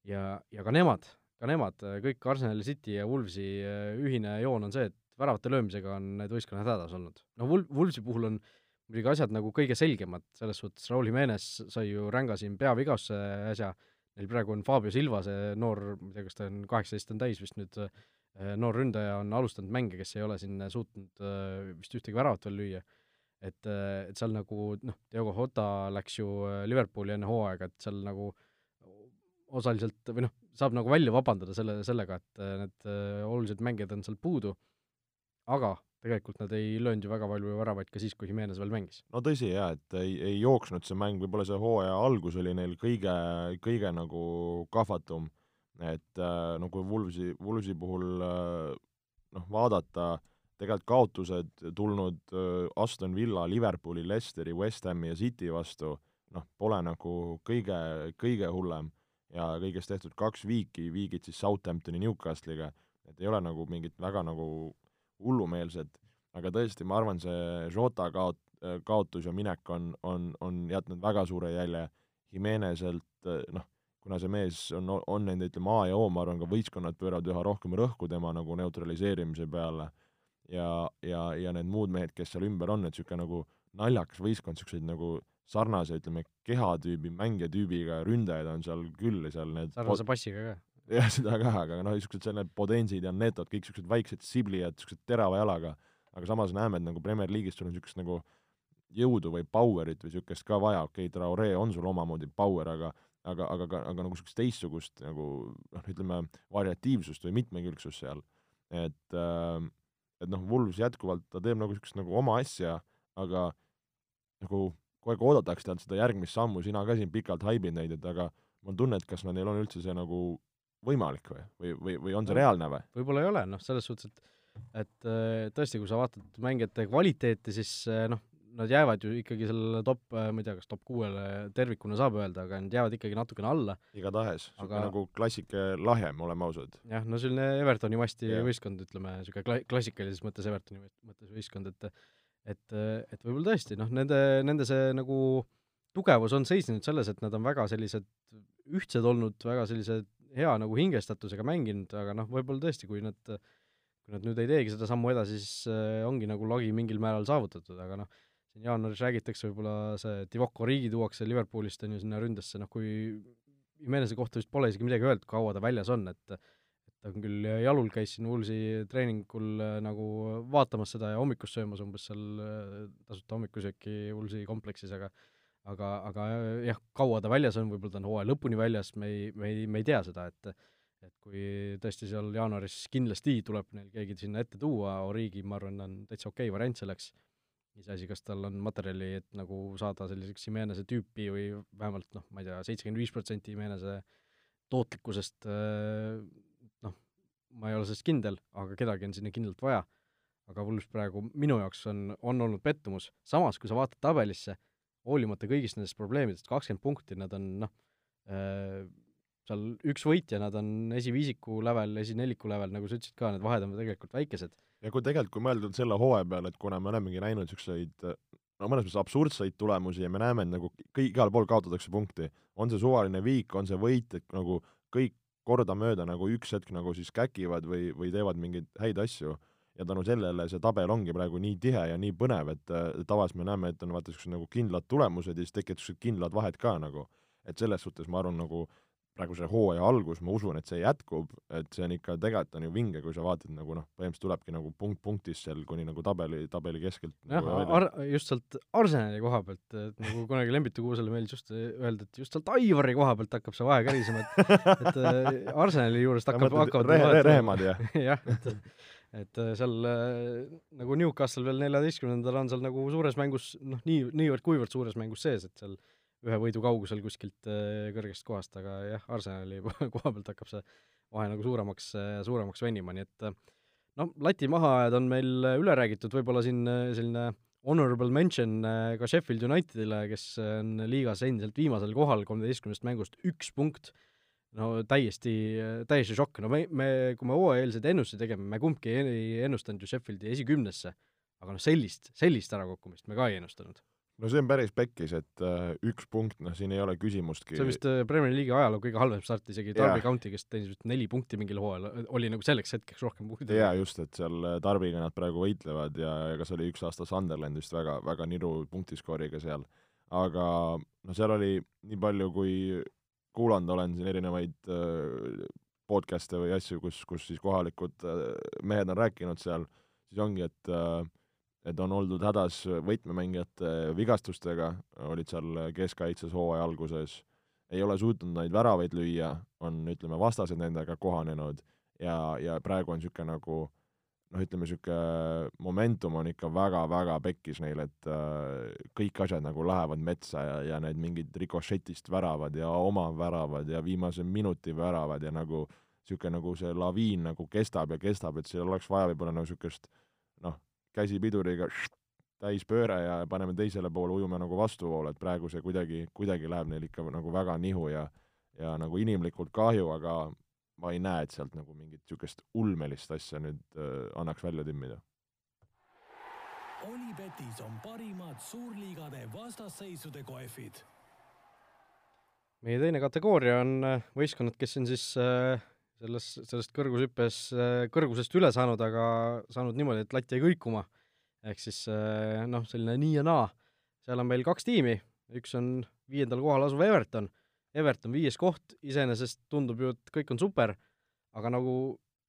ja, ja ka nemad, ka nemad, kõik Arsenali, City ja Wolvesi ühine joon on see, et väravate löömisega on need võistkonnad hädas olnud. no Vul-, Vulsi puhul on muidugi asjad nagu kõige selgemad, selles suhtes Raul Jimenez sai ju ränga siin peavigastuse äsja, neil praegu on Fabio Silva, see noor, ma ei tea, kas ta on kaheksateist on täis vist nüüd, noor ründaja on alustanud mänge, kes ei ole siin suutnud vist ühtegi väravat veel lüüa. et, et seal nagu noh, Diogo Jota läks ju Liverpooli enne hooaega, et seal nagu osaliselt või noh, saab nagu välja vabandada selle, sellega, et need olulised mängijad on seal puudu, aga tegelikult nad ei löönud ju väga palju väravaid ka siis, kui Jimenez veel mängis. no tõsi jaa, et ei, ei jooksnud see mäng, võib-olla see hooaja algus oli neil kõige, kõige nagu kahvatum, et äh, no kui Wulvsi, Wulvsi puhul äh, noh, vaadata, tegelikult kaotused tulnud äh, Aston Villa, Liverpooli, Leicesteri, West Hami ja City vastu, noh, pole nagu kõige, kõige hullem ja kõigest tehtud kaks viiki, viigid siis Southamptoni Newcastle'iga, et ei ole nagu mingit väga nagu hullumeelsed, aga tõesti, ma arvan, see Jota kaot-, kaotus ja minek on, on, on jätnud väga suure jälje Jimenezelt, noh, kuna see mees on, on nende, ütleme, A ja O, ma arvan, ka võistkonnad pööravad üha rohkem rõhku tema nagu neutraliseerimise peale. Ja, ja, ja need muud mehed, kes seal ümber on, et niisugune nagu naljakas võistkond, niisuguseid nagu sarnase, ütleme, kehatüübi, mängijatüübiga ründajaid on seal küll, seal need sarnase passiga ka jah, [laughs] seda ka, aga noh, niisugused seal need Podensid ja Netod, kõik niisugused väiksed siblijad, niisugused terava jalaga, aga samas näeme, et nagu Premier League'is sul on niisugust nagu jõudu või power'it või niisugust ka vaja, okei okay,, Traore on sul omamoodi power, aga aga, aga, aga, aga nagu niisugust teistsugust nagu noh, ütleme, variatiivsust või mitmekülgsust seal. et äh, et noh, Wools jätkuvalt, ta teeb nagu niisugust nagu oma asja, aga nagu kogu aeg oodatakse talt seda järgmist sammu, sina ka siin pikalt haibinud neid, et aga mul on tunne, et kas neil on üldse see nagu võimalik või, või, või, või on see no, reaalne või? võib-olla ei ole, noh, selles suhtes, et et äh, tõesti, kui sa vaatad mängijate kvaliteeti, siis äh, noh, nad jäävad ju ikkagi sellele top, äh, ma ei tea, kas top kuuele tervikuna saab öelda, aga nad jäävad ikkagi natukene alla. igatahes, niisugune nagu klassike lahjem, oleme ausad. jah, no selline Evertoni masti yeah. võistkond, ütleme, niisugune kla-, klassikalises mõttes Evertoni mõttes võistkond, et et, et võib-olla tõesti, noh, nende, nende see nagu tugevus on seisnenud selles, et nad on väga sellised ühtsed olnud, väga sellised hea nagu hingestatusega mänginud, aga noh, võib-olla tõesti, kui nad, kui nad nüüd ei teegi seda sammu edasi, siis äh, ongi nagu lagi mingil määral saavutatud, aga noh, siin jaanuaris räägitakse võib-olla see Divock Origi tuuakse Liverpoolist, on ju, sinna ründesse, noh kui Jimenez'e kohta vist pole isegi midagi öeldud, kaua ta väljas on, et et ta on küll jalul, käis siin Woolsi treeningul äh, nagu vaatamas seda ja hommikust söömas umbes seal äh, tasuta hommikusööki Woolsi kompleksis, aga aga, aga jah, kaua ta väljas on, võib-olla ta on hooaja lõpuni väljas, me ei, me ei, me ei tea seda, et et kui tõesti seal jaanuaris kindlasti tuleb neil keegi sinna ette tuua, Origi, ma arvan, on täitsa okei okay variant selleks, iseasi, kas tal on materjali, et nagu saada selliseks Jimeneze tüüpi või vähemalt noh, ma ei tea, seitsekümmend viis protsenti Jimeneze tootlikkusest noh, ma ei ole sellest kindel, aga kedagi on sinna kindlalt vaja. aga Wools praegu minu jaoks on, on olnud pettumus, samas kui sa vaatad tabelisse, hoolimata kõigist nendest probleemidest, kakskümmend punkti, nad on noh äh,, seal üks võit ja nad on esiviisiku lävel, esineliku lävel, nagu sa ütlesid ka, need vahed on tegelikult väikesed. ja kui tegelikult, kui mõelda selle hooaja peale, et kuna me olemegi näinud niisuguseid no mõnes mõttes absurdseid tulemusi ja me näeme, et nagu kõik, igal pool kaotatakse punkti, on see suvaline viik, on see võit, et nagu kõik kordamööda nagu üks hetk nagu siis käkivad või, või teevad mingeid häid asju ja tänu sellele see tabel ongi praegu nii tihe ja nii põnev, et tavaliselt me näeme, et on vaata niisugused nagu kindlad tulemused ja siis tekivad niisugused kindlad vahed ka nagu. et selles suhtes ma arvan, nagu praegu see hooaja algus, ma usun, et see jätkub, et see on ikka, tegelikult on ju vinge, kui sa vaatad nagu noh, põhimõtteliselt tulebki nagu punkt punktist seal kuni nagu tabeli, tabeli keskelt jah nagu, ar-, just sealt Arsenali koha pealt, et nagu kunagi Lembitu Kuusele meeldis just öelda, et just sealt Aivari koha pealt hakkab see vahe kärisema, et et äh, Arsenali juurest hakkab, hakkavad rehe, rehemad jah? [laughs] Jah, et et äh, seal äh, nagu Newcastle veel neljateistkümnendal on seal nagu suures mängus noh, nii, niivõrd-kuivõrd suures mängus sees, et seal ühe võidu kaugusel kuskilt äh, kõrgest kohast, aga jah, Arsenali [laughs] koha pealt hakkab see vahe nagu suuremaks, suuremaks venima, nii et noh, lati mahaajad on meil üle räägitud, võib-olla siin selline honorable mention ka Sheffield Unitedile, kes on liigas endiselt viimasel kohal kolmeteistkümnest mängust üks punkt no täiesti, täiesti šokk, no me, me, kui me hooajaeelseid ennustusi tegime, me kumbki ei ennustanud ju Sheffieldi esikümnesse, aga noh, sellist, sellist ärakukkumist me ka ei ennustanud. no see on päris pekkis, et uh, üks punkt, noh, siin ei ole küsimustki. see on vist äh, Premier League'i ajaloo kõige halvem start, isegi Derby County, kes teenis vist neli punkti mingil hooajal, oli nagu selleks hetkeks rohkem punkte. jaa, just, et seal Derby'ga nad praegu võitlevad ja kas oli üks aasta Sunderland vist väga, väga niru punktiskooriga seal. aga noh, seal oli nii palju, kui kuulanud olen siin erinevaid podcast'e või asju, kus, kus siis kohalikud mehed on rääkinud seal, siis ongi, et et on oldud hädas võtmemängijate vigastustega, olid seal keskkaitses hooaja alguses, ei ole suutnud neid väravaid lüüa, on, ütleme, vastased nendega kohanenud ja, ja praegu on niisugune nagu noh, ütleme niisugune momentum on ikka väga-väga pekkis neil, et äh, kõik asjad nagu lähevad metsa ja, ja need mingid rikošetist väravad ja oma väravad ja viimase minuti väravad ja nagu niisugune nagu see laviin nagu kestab ja kestab, et seal oleks vaja võib-olla nagu niisugust noh, käsi piduriga täispööre ja paneme teisele poole, ujume nagu vastuvoolu, et praegu see kuidagi, kuidagi läheb neil ikka nagu väga nihu ja ja nagu inimlikult kahju, aga ma ei näe, et sealt nagu mingit niisugust ulmelist asja nüüd äh, annaks välja timmida. Olipetis on parimad suurliigade vastasseisude kohvid. meie teine kategooria on äh, võistkonnad, kes on siis äh, selles, sellest kõrgushüppes äh, kõrgusest üle saanud, aga saanud niimoodi, et latt jäi kõikuma. ehk siis äh, noh, selline nii ja naa. seal on meil kaks tiimi, üks on viiendal kohal asuv Everton, Everton viies koht, iseenesest tundub ju, et kõik on super, aga nagu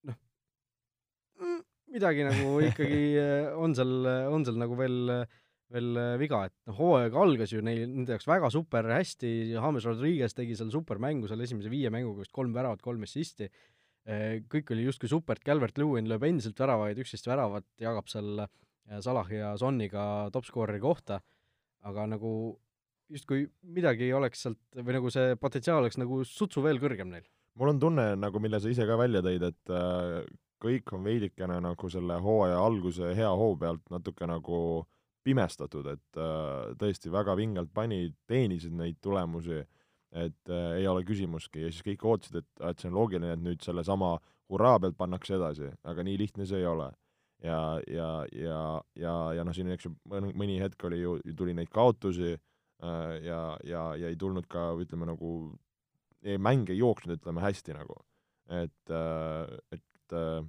noh, mm, midagi nagu [laughs] ikkagi äh, on seal, on seal nagu veel veel viga, et noh, hooaeg algas ju neil, nende jaoks väga super hästi, James Rodriguez tegi seal supermängu seal esimese viie mänguga vist kolm väravat, kolm assisti, kõik oli justkui super, Calvert Lewin lööb endiselt väravaid, üksteist väravat, jagab seal Salah ja Sonniga topskooreri kohta, aga nagu justkui midagi ei oleks sealt või nagu see potentsiaal oleks nagu sutsu veel kõrgem neil. mul on tunne, nagu mille sa ise ka välja tõid, et äh, kõik on veidikene nagu selle hooaja alguse hea hoo pealt natuke nagu pimestatud, et äh, tõesti väga vingelt pani, teenisid neid tulemusi, et äh, ei ole küsimustki ja siis kõik ootasid, et, et see on loogiline, et nüüd sellesama hurraa pealt pannakse edasi, aga nii lihtne see ei ole. ja, ja, ja, ja, ja noh, siin eks ju mõni hetk oli ju, tuli neid kaotusi ja, ja, ja ei tulnud ka ütleme nagu, mäng ei jooksnud, ütleme hästi nagu. et äh,, et äh,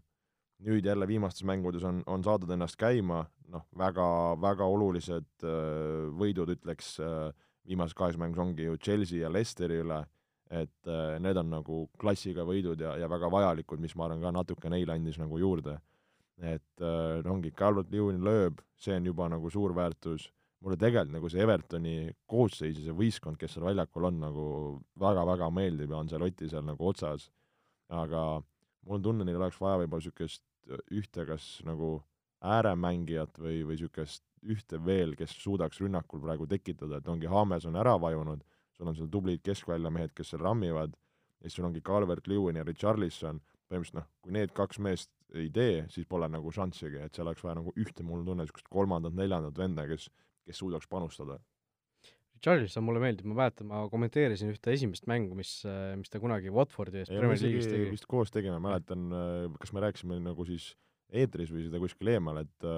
nüüd jälle viimastes mängudes on, on saadud ennast käima, noh, väga, väga olulised äh, võidud, ütleks äh,, viimases kahes mängus ongi ju Chelsea ja Leicesteri üle, et äh, need on nagu klassiga võidud ja, ja väga vajalikud, mis ma arvan ka natuke neile andis nagu juurde. et äh, ongi, Calvert Lewin lööb, see on juba nagu suur väärtus, mulle tegelikult nagu see Evertoni koosseis ja see võistkond, kes seal väljakul on, nagu väga-väga meeldib ja on see Lotti seal nagu otsas, aga mul on tunne, neil oleks vaja võib-olla niisugust ühte kas nagu ääremängijat või, või niisugust ühte veel, kes suudaks rünnakul praegu tekitada, et ongi Hames on ära vajunud, sul on seal tublid keskväljamehed, kes seal rammivad, ja siis sul ongi Calvert Lewin ja Richarlison, põhimõtteliselt noh, kui need kaks meest ei tee, siis pole nagu šanssigi, et seal oleks vaja nagu ühte, mul on tunne, niisugust kolmandat-neljandat venda, kes, kes suudaks panustada. Richarlison mulle meeldib, ma mäletan, ma kommenteerisin ühte esimest mängu, mis, mis ta kunagi Watfordi eest Premier League'is tegi. vist koos tegime, mäletan, kas me rääkisime nagu siis eetris või seda kuskil eemal, et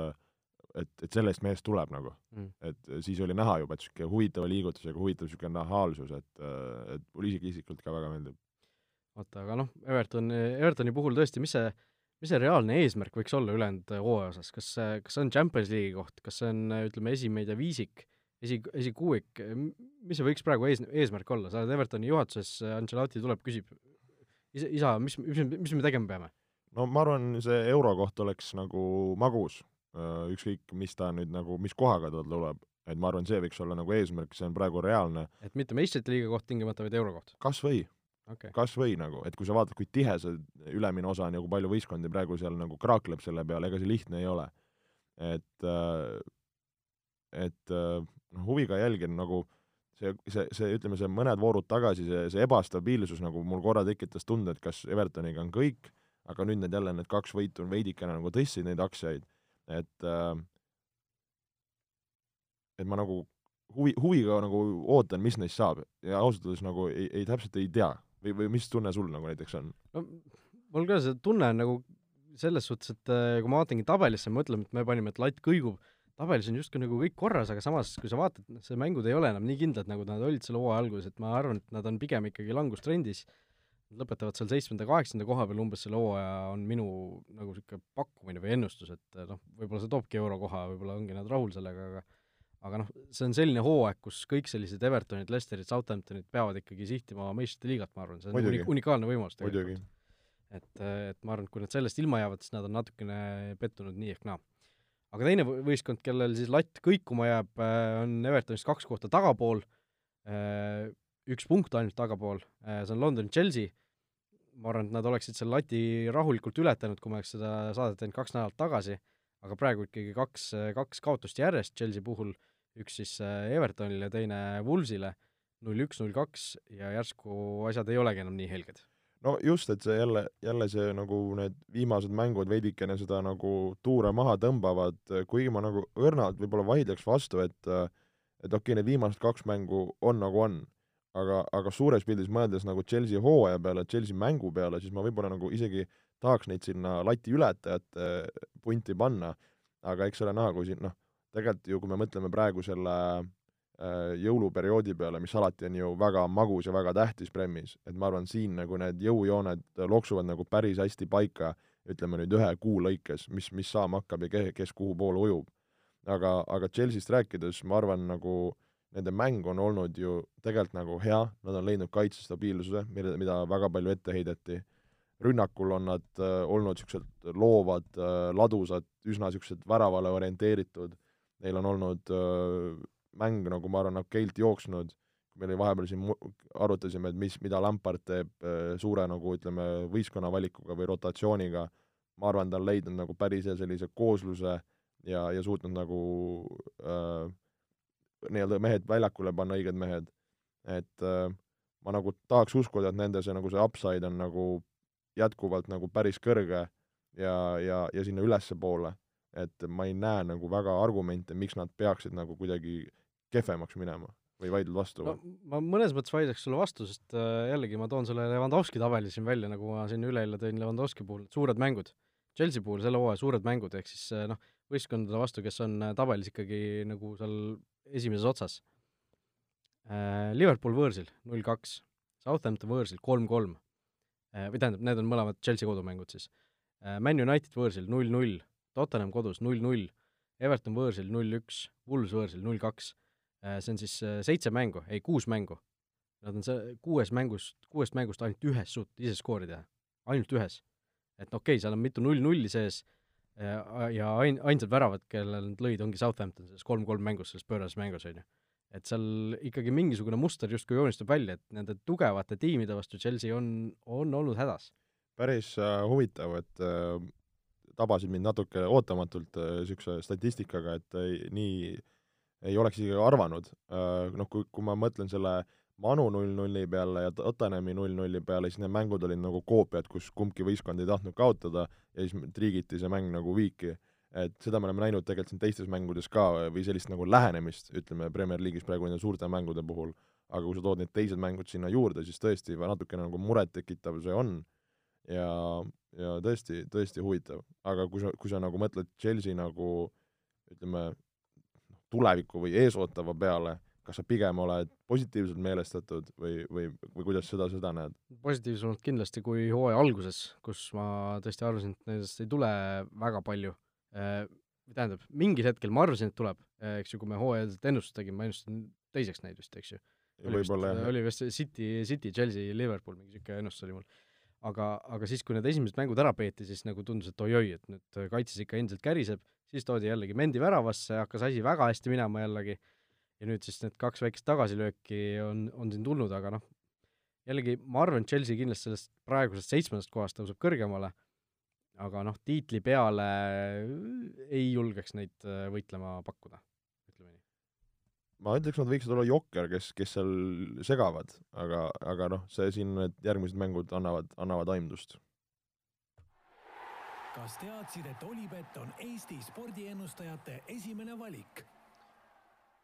et, et sellest mehest tuleb nagu mm.. et siis oli näha juba, et niisugune huvitava liigutusega, huvitav niisugune nahaalsus, et, et mulle isegi isiklikult ka väga meeldib. oota, aga noh, Everton, Evertoni puhul tõesti, mis see, mis see reaalne eesmärk võiks olla ülejäänud hooaja osas, kas see, kas see on Champions League'i koht, kas see on, ütleme, esimeid ja viisik, esi, esikuuik, mis see võiks praegu ees, eesmärk olla, sa oled Evertoni juhatuses, Ancelotti tuleb, küsib, isa, isa, mis, mis, mis me tegema peame? no ma arvan, see euro koht oleks nagu magus, äh, ükskõik, mis ta nüüd nagu, mis kohaga ta tuleb, et ma arvan, see võiks olla nagu eesmärk, see on praegu reaalne. et mitte meistrite liiga koht tingimata, vaid euro koht? kas või okay.. kas või nagu, et kui sa vaatad, kui tihe see ülemine osa on ja kui palju võistkondi praegu seal nagu kraakleb selle peale, ega see lihtne ei ole. et, äh, et äh, noh, huviga jälgin nagu see, see, see, ütleme, see mõned voorud tagasi, see, see ebastabiilsus nagu mul korra tekitas tunde, et kas Evertoniga on kõik aga nüüd need jälle, need kaks võitu on veidikene nagu tõstsid neid aktsiaid, et äh, et ma nagu huvi, huviga nagu ootan, mis neist saab. Ja ausalt öeldes nagu ei, ei täpselt ei tea või, või mis tunne sul nagu näiteks on? no mul ka see tunne on nagu selles suhtes, et äh, kui ma vaatangi tabelisse, mõtleme, et me panime, et latt kõigub, tabelis on justkui nagu kõik korras, aga samas, kui sa vaatad, see mängud ei ole enam nii kindlad, nagu nad olid selle hooaja alguses, et ma arvan, et nad on pigem ikkagi langustrendis, lõpetavad seal seitsmenda-kaheksanda koha peal umbes selle hooaja, on minu nagu niisugune pakkumine või ennustus, et noh, võib-olla see toobki eurokoha, võib-olla ongi nad rahul sellega, aga aga noh, see on selline hooaeg, kus kõik sellised Evertonid, Lesterid, Southamptonid peavad ikkagi sihtima meistrite liigat, ma arvan, see on Muidugi. uni-, unikaalne võimalus tegelikult. et, et ma arvan, et kui nad sellest ilma jäävad, siis nad on natukene pettunud nii ehk naa. aga teine võ- võistkond, kellel siis latt kõikuma jääb, on Evertonist kaks kohta tagapool, üks punkt ainult tagapool, see on London Chelsea, ma arvan, et nad oleksid selle lati rahulikult ületanud, kui ma oleks seda saadet teinud kaks nädalat tagasi, aga praegu ikkagi kaks, kaks kaotust järjest Chelsea puhul, üks siis äh, Evertonile, teine Wolvesile, null üks, null kaks ja järsku asjad ei olegi enam nii helged. no just, et see jälle, jälle see nagu need viimased mängud veidikene seda nagu tuure maha tõmbavad, kuigi ma nagu õrnalt võib-olla vaidleks vastu, et et okei okay,, need viimased kaks mängu on nagu on, aga, aga suures pildis mõeldes nagu Chelsea hooaja peale, Chelsea mängu peale, siis ma võib-olla nagu isegi tahaks neid sinna lati ületajate punti panna, aga eks ole näha, kui siin noh, tegelikult ju kui me mõtleme praegu selle äh, jõuluperioodi peale, mis alati on ju väga magus ja väga tähtis Premis, et ma arvan, siin nagu need jõujooned loksuvad nagu päris hästi paika, ütleme nüüd ühe kuu lõikes, mis, mis saama hakkab ja ke-, kes kuhu poole ujub. aga, aga Chelsea'st rääkides ma arvan, nagu nende mäng on olnud ju tegelikult nagu hea, nad on leidnud kaitsestabiilsuse, mille, mida väga palju ette heideti, rünnakul on nad äh, olnud niisugused loovad äh,, ladusad, üsna niisugused väravale orienteeritud, neil on olnud äh, mäng, nagu ma arvan, okeilt jooksnud, meil oli vahepeal siin arutasime, et mis, mida Lampard teeb äh, suure nagu ütleme, võistkonnavalikuga või rotatsiooniga, ma arvan, ta on leidnud nagu päris hea sellise koosluse ja, ja suutnud nagu äh, nii-öelda mehed väljakule panna, õiged mehed. et äh, ma nagu tahaks uskuda, et nende see nagu see upside on nagu jätkuvalt nagu päris kõrge ja, ja, ja sinna ülespoole. Et ma ei näe nagu väga argumente, miks nad peaksid nagu kuidagi kehvemaks minema või vaidled vastu no ma mõnes mõttes vaidleks sulle vastu, sest äh, jällegi ma toon selle Lewandowski tabeli siin välja, nagu ma siin üleeile tõin Lewandowski puhul, suured mängud. Chelsea puhul selle hooaja suured mängud, ehk siis äh, noh, võistkondade vastu, kes on äh, tabelis ikkagi nagu seal esimeses otsas. Liverpool võõrsil null kaks, Southampton võõrsil kolm-kolm, või tähendab, need on mõlemad Chelsea kodumängud siis. Man United võõrsil null null, Tottenham kodus null null, Everton võõrsil null üks, Wolves võõrsil null kaks. see on siis seitse mängu, ei kuus mängu. Nad on see kuues mängust, kuuest mängust ainult ühes suutnud ise skoori teha, ainult ühes. et okei okay,, seal on mitu null-nulli sees ja, ja ain-, ainsad väravad, kellel nad lõid, ongi Southampton selles kolm-kolm mängus, selles pöörases mängus, on ju. et seal ikkagi mingisugune muster justkui joonistub välja, et nende tugevate tiimide vastu Chelsea on, on olnud hädas. päris äh, huvitav, et äh, tabasid mind natuke ootamatult niisuguse äh, statistikaga, et äh, nii ei oleks isegi arvanud äh,, noh, kui, kui ma mõtlen selle Manu null-nulli peale ja Tottenhami null-nulli peale, siis need mängud olid nagu koopiad, kus kumbki võistkond ei tahtnud kaotada ja siis triigiti see mäng nagu viiki. et seda me oleme näinud tegelikult siin teistes mängudes ka või sellist nagu lähenemist, ütleme, Premier League'is praegu nende suurte mängude puhul, aga kui sa tood need teised mängud sinna juurde, siis tõesti natukene nagu murettekitav see on ja, ja tõesti, tõesti huvitav. aga kui sa, kui sa nagu mõtled Chelsea nagu ütleme, tuleviku või eesootava peale, kas sa pigem oled positiivselt meelestatud või, või, või kuidas seda, seda näed? positiivsemalt kindlasti kui hooaja alguses, kus ma tõesti arvasin, et nendest ei tule väga palju. Tähendab, mingil hetkel ma arvasin, et tuleb, eks ju, kui me hooajalist ennustust tegime, ma ennustasin teiseks neid vist, eks ju. oli vist, oli vist City, City, Chelsea, Liverpool, mingi niisugune ennustus oli mul. Aga, aga siis, kui need esimesed mängud ära peeti, siis nagu tundus, et oi-oi, et nüüd kaitses ikka endiselt käriseb, siis toodi jällegi Mendi väravasse, hakkas asi väga hästi minema jällegi. Ja nüüd siis need kaks väikest tagasilööki on, on siin tulnud, aga noh, jällegi ma arvan, et Chelsea kindlasti sellest praegusest seitsmendast kohast tõuseb kõrgemale, aga noh, tiitli peale ei julgeks neid võitlema pakkuda. Ma ütleks, nad võiksid olla jokker, kes, kes seal segavad, aga, aga noh, see siin need järgmised mängud annavad, annavad aimdust kas teadsid, et Olipet on Eesti spordiennustajate esimene valik?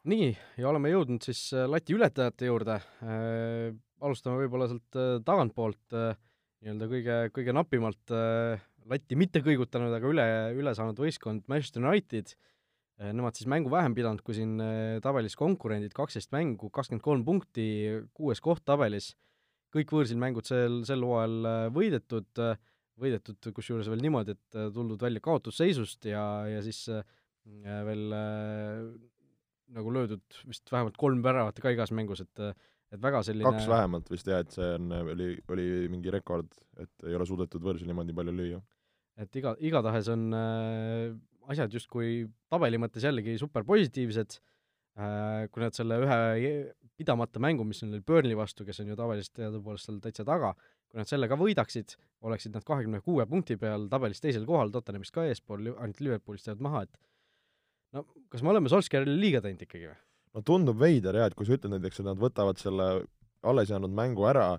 nii, ja oleme jõudnud siis lati ületajate juurde äh,. alustame võib-olla sealt äh, tagantpoolt äh, nii-öelda kõige, kõige napimalt äh, latti mitte kõigutanud, aga üle, üle saanud võistkond Manchester United nemad siis mängu vähem pidanud kui siin tabelis konkurendid, kaksteist mängu, kakskümmend kolm punkti, kuues koht tabelis, kõik võõrsil mängud sel, sel hooajal võidetud, võidetud kusjuures veel niimoodi, et tuldud välja kaotusseisust ja, ja siis veel nagu löödud vist vähemalt kolm väravat ka igas mängus, et et väga selline kaks vähemalt vist jah, et see on, oli, oli mingi rekord, et ei ole suudetud võõrsil niimoodi palju lüüa. et iga, igatahes on äh, asjad justkui tabeli mõttes jällegi super positiivsed äh,, kui nad selle ühe pidamata mängu, mis neil oli Burnley vastu, kes on ju tavaliselt teadupoolest seal täitsa taga, kui nad selle ka võidaksid, oleksid nad kahekümne kuue punkti peal tabelis teisel kohal, Tottenhamist ka eespool, ainult Liverpoolist jäävad maha, et no kas me oleme Solskjaerile liiga teinud ikkagi või? no tundub veider jah, et kui sa ütled näiteks, et nad võtavad selle alles jäänud mängu ära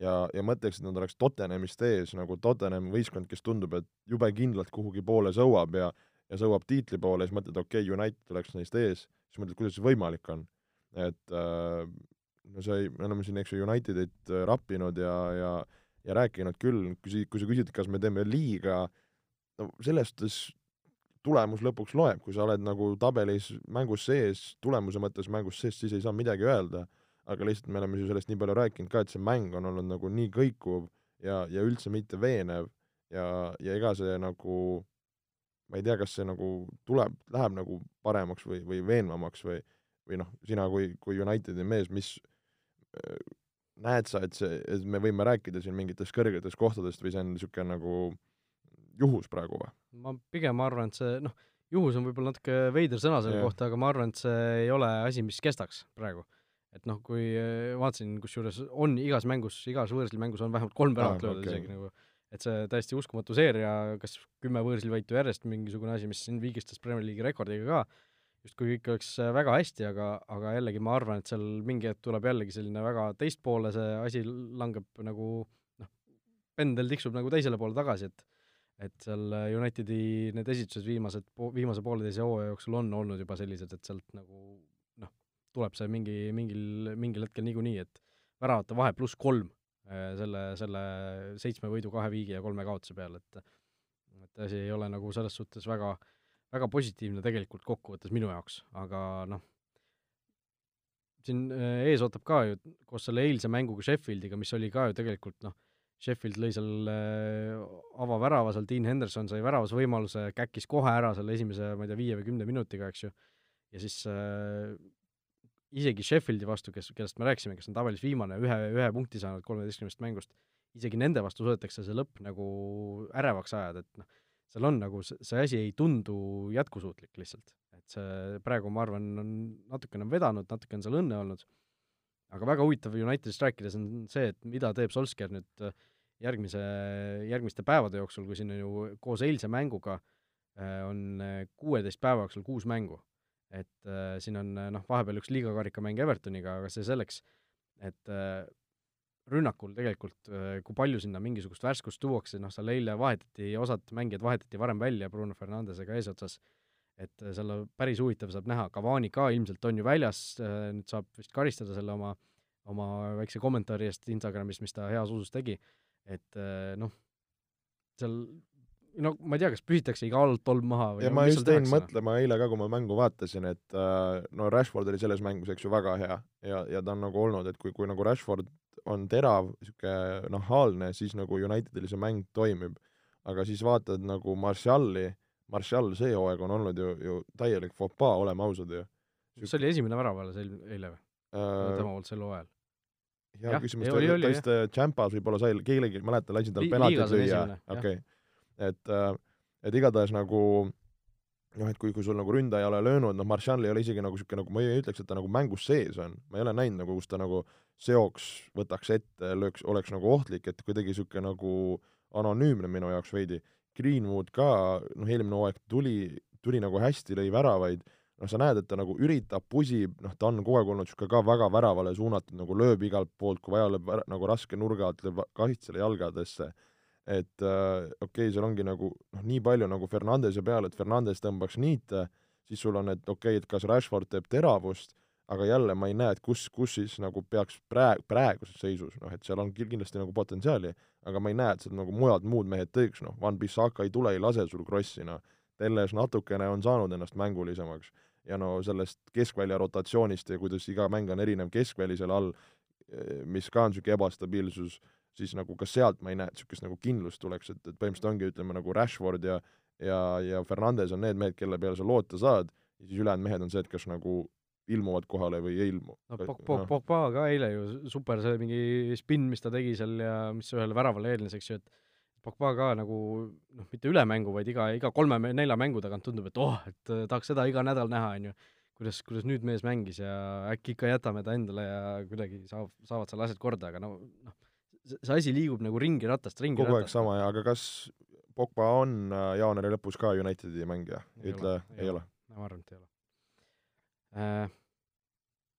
ja, ja mõtleks, et nad oleks Tottenhamist ees, nagu Tottenhami võistkond, kes tundub, et jube kindlalt kuhugi poole sõuab ja ja sõuab tiitli poole, siis mõtled, okei okay,, United oleks neist ees, siis mõtled, kuidas see võimalik on. et äh, no see, me oleme siin, eks ju, Unitedit äh, rappinud ja, ja ja rääkinud küll, kui, kui sa küsid, kas me teeme liiga, no selles suhtes tulemus lõpuks loeb, kui sa oled nagu tabelis mängus sees, tulemuse mõttes mängus sees, siis ei saa midagi öelda, aga lihtsalt me oleme ju sellest nii palju rääkinud ka, et see mäng on olnud nagu nii kõikuv ja, ja üldse mitte veenev ja, ja ega see nagu, ma ei tea, kas see nagu tuleb, läheb nagu paremaks või, või veenvamaks või, või noh, sina kui, kui Unitedi mees, mis äh, näed sa, et see, et me võime rääkida siin mingitest kõrgetest kohtadest või see on niisugune nagu juhus praegu või? ma pigem arvan, et see noh, juhus on võib-olla natuke veider sõna selle yeah. kohta, aga ma arvan, et see ei ole asi, mis kestaks praegu. et noh, kui äh, vaatasin, kusjuures on igas mängus, igas võõrsil mängus on vähemalt kolm väravat ah, löödud okay. isegi nagu, et see täiesti uskumatu seeria, kas kümme võõrsilvõitu järjest, mingisugune asi, mis siin viigistas Premier League'i rekordiga ka, justkui kõik oleks äh, väga hästi, aga, aga jällegi ma arvan, et seal mingi hetk tuleb jällegi selline väga teistpoole, see asi langeb nagu noh, pendel tiksub nagu teisele poole tagasi, et et seal Unitedi need esitused viimased, viimase pooleteise hooaja jooksul on olnud juba sellised, et sealt nagu noh, tuleb see mingi, mingil, mingil hetkel niikuinii, et väravate vahe pluss kolm selle, selle seitsme võidu, kahe viigi ja kolme kaotuse peale, et et asi ei ole nagu selles suhtes väga, väga positiivne tegelikult kokkuvõttes minu jaoks, aga noh, siin äh, ees ootab ka ju koos selle eilse mänguga Sheffieldiga, mis oli ka ju tegelikult noh, Sheffield lõi seal äh, avavärava, seal Dean Henderson sai väravas võimaluse, käkkis kohe ära selle esimese, ma ei tea, viie või kümne minutiga, eks ju, ja siis äh, isegi Sheffieldi vastu, kes, kellest me rääkisime, kes on tabelis viimane, ühe, ühe punkti saanud kolmeteistkümnest mängust, isegi nende vastu suudetakse see lõpp nagu ärevaks ajada, et noh, seal on nagu, see asi ei tundu jätkusuutlik lihtsalt. et see praegu, ma arvan, on natukene vedanud, natuke on seal õnne olnud aga väga huvitav Unitedist rääkides on see, et mida teeb Solskjaer nüüd äh, järgmise, järgmiste päevade jooksul, kui siin on ju koos eilse mänguga äh, on äh, kuueteist päeva jooksul kuus mängu. Et äh, siin on noh, vahepeal üks liigakarikamäng Evertoniga, aga see selleks, et äh, rünnakul tegelikult, kui palju sinna mingisugust värskust tuuakse, noh seal eile vahetati, osad mängijad vahetati varem välja Bruno Fernandesega eesotsas, et seal päris huvitav saab näha, Cavani ka ilmselt on ju väljas, nüüd saab vist karistada selle oma, oma väikse kommentaari eest Instagramis, mis ta heas usus tegi, et noh, seal no ma ei tea, kas pühitakse iga alt tolm maha või ja no, ma just jäin mõtlema eile ka, kui ma mängu vaatasin, et no Rashford oli selles mängus, eks ju, väga hea ja, ja ta on nagu olnud, et kui, kui nagu Rashford on terav, niisugune nahaalne, siis nagu Unitedil see mäng toimib. aga siis vaatad nagu Martiali, Martial see hooaeg on olnud ju, ju täielik fopaa, oleme ausad ju. see oli esimene värav alles eile või äh,? tema poolt sel hooajal? hea küsimus, ta, vist Champas võib-olla sai, keegi ei mäleta, lasin tal penaltit lüüa, okei okay.. Et, äh, et igatahes nagu noh, et kui, kui sul nagu ründaja ei ole löönud, noh, Martial ei ole isegi nagu niisugune, nagu ma ei ütleks, et ta nagu mängus sees on, ma ei ole näinud nagu, kus ta nagu seoks, võtaks ette, lööks, oleks nagu ohtlik, et kuidagi niisugune nagu anonüümne minu jaoks veidi. Greenwood ka, noh, eelmine hooaeg tuli, tuli nagu hästi, lõi väravaid, noh, sa näed, et ta nagu üritab, pusib, noh, ta on kogu aeg olnud niisugune ka väga väravale suunatud, nagu lööb igalt poolt, kui vaja, lööb nagu raske nurga alt, lööb kaitsele jalgadesse, et äh, okei okay,, seal ongi nagu noh, nii palju nagu Fernandese peal, et Fernandes tõmbaks niite, siis sul on, et okei okay,, et kas Rashford teeb teravust, aga jälle ma ei näe, et kus, kus siis nagu peaks praegu, praeguses seisus, noh et seal on kindlasti nagu potentsiaali, aga ma ei näe, et seal nagu mujad muud mehed teeks, noh, Van Bissaka ei tule, ei lase sul krossi, noh, Telles natukene on saanud ennast mängulisemaks ja no sellest keskvälja rotatsioonist ja kuidas iga mäng on erinev keskväli seal all, mis ka on niisugune ebastabiilsus, siis nagu ka sealt ma ei näe, et niisugust nagu kindlust tuleks, et, et põhimõtteliselt ongi, ütleme, nagu Rashford ja ja, ja Fernandes on need mehed, kelle peale sa loota saad, ja siis ülejäänud mehed on see, et kas nagu ilmuvad kohale või ei ilmu. no Pog-, Pog-, Pogba ka eile ju super see mingi spinn, mis ta tegi seal ja mis ühele väravale eelnes, eks ju, et Pogba ka nagu noh, mitte üle mängu, vaid iga, iga kolme-nelja mängu tagant tundub, et oh, et tahaks seda iga nädal näha, on ju. kuidas, kuidas nüüd mees mängis ja äkki ikka jätame ta endale ja kuidagi saab, saavad seal asjad korda, aga no noh, see asi liigub nagu ringi ratast, ringi kogu ratast. aeg sama ja aga kas Pogba on äh, jaanuari lõpus ka Unitedi mängija? ütle, ei ole? ma arvan, et ei ole äh,.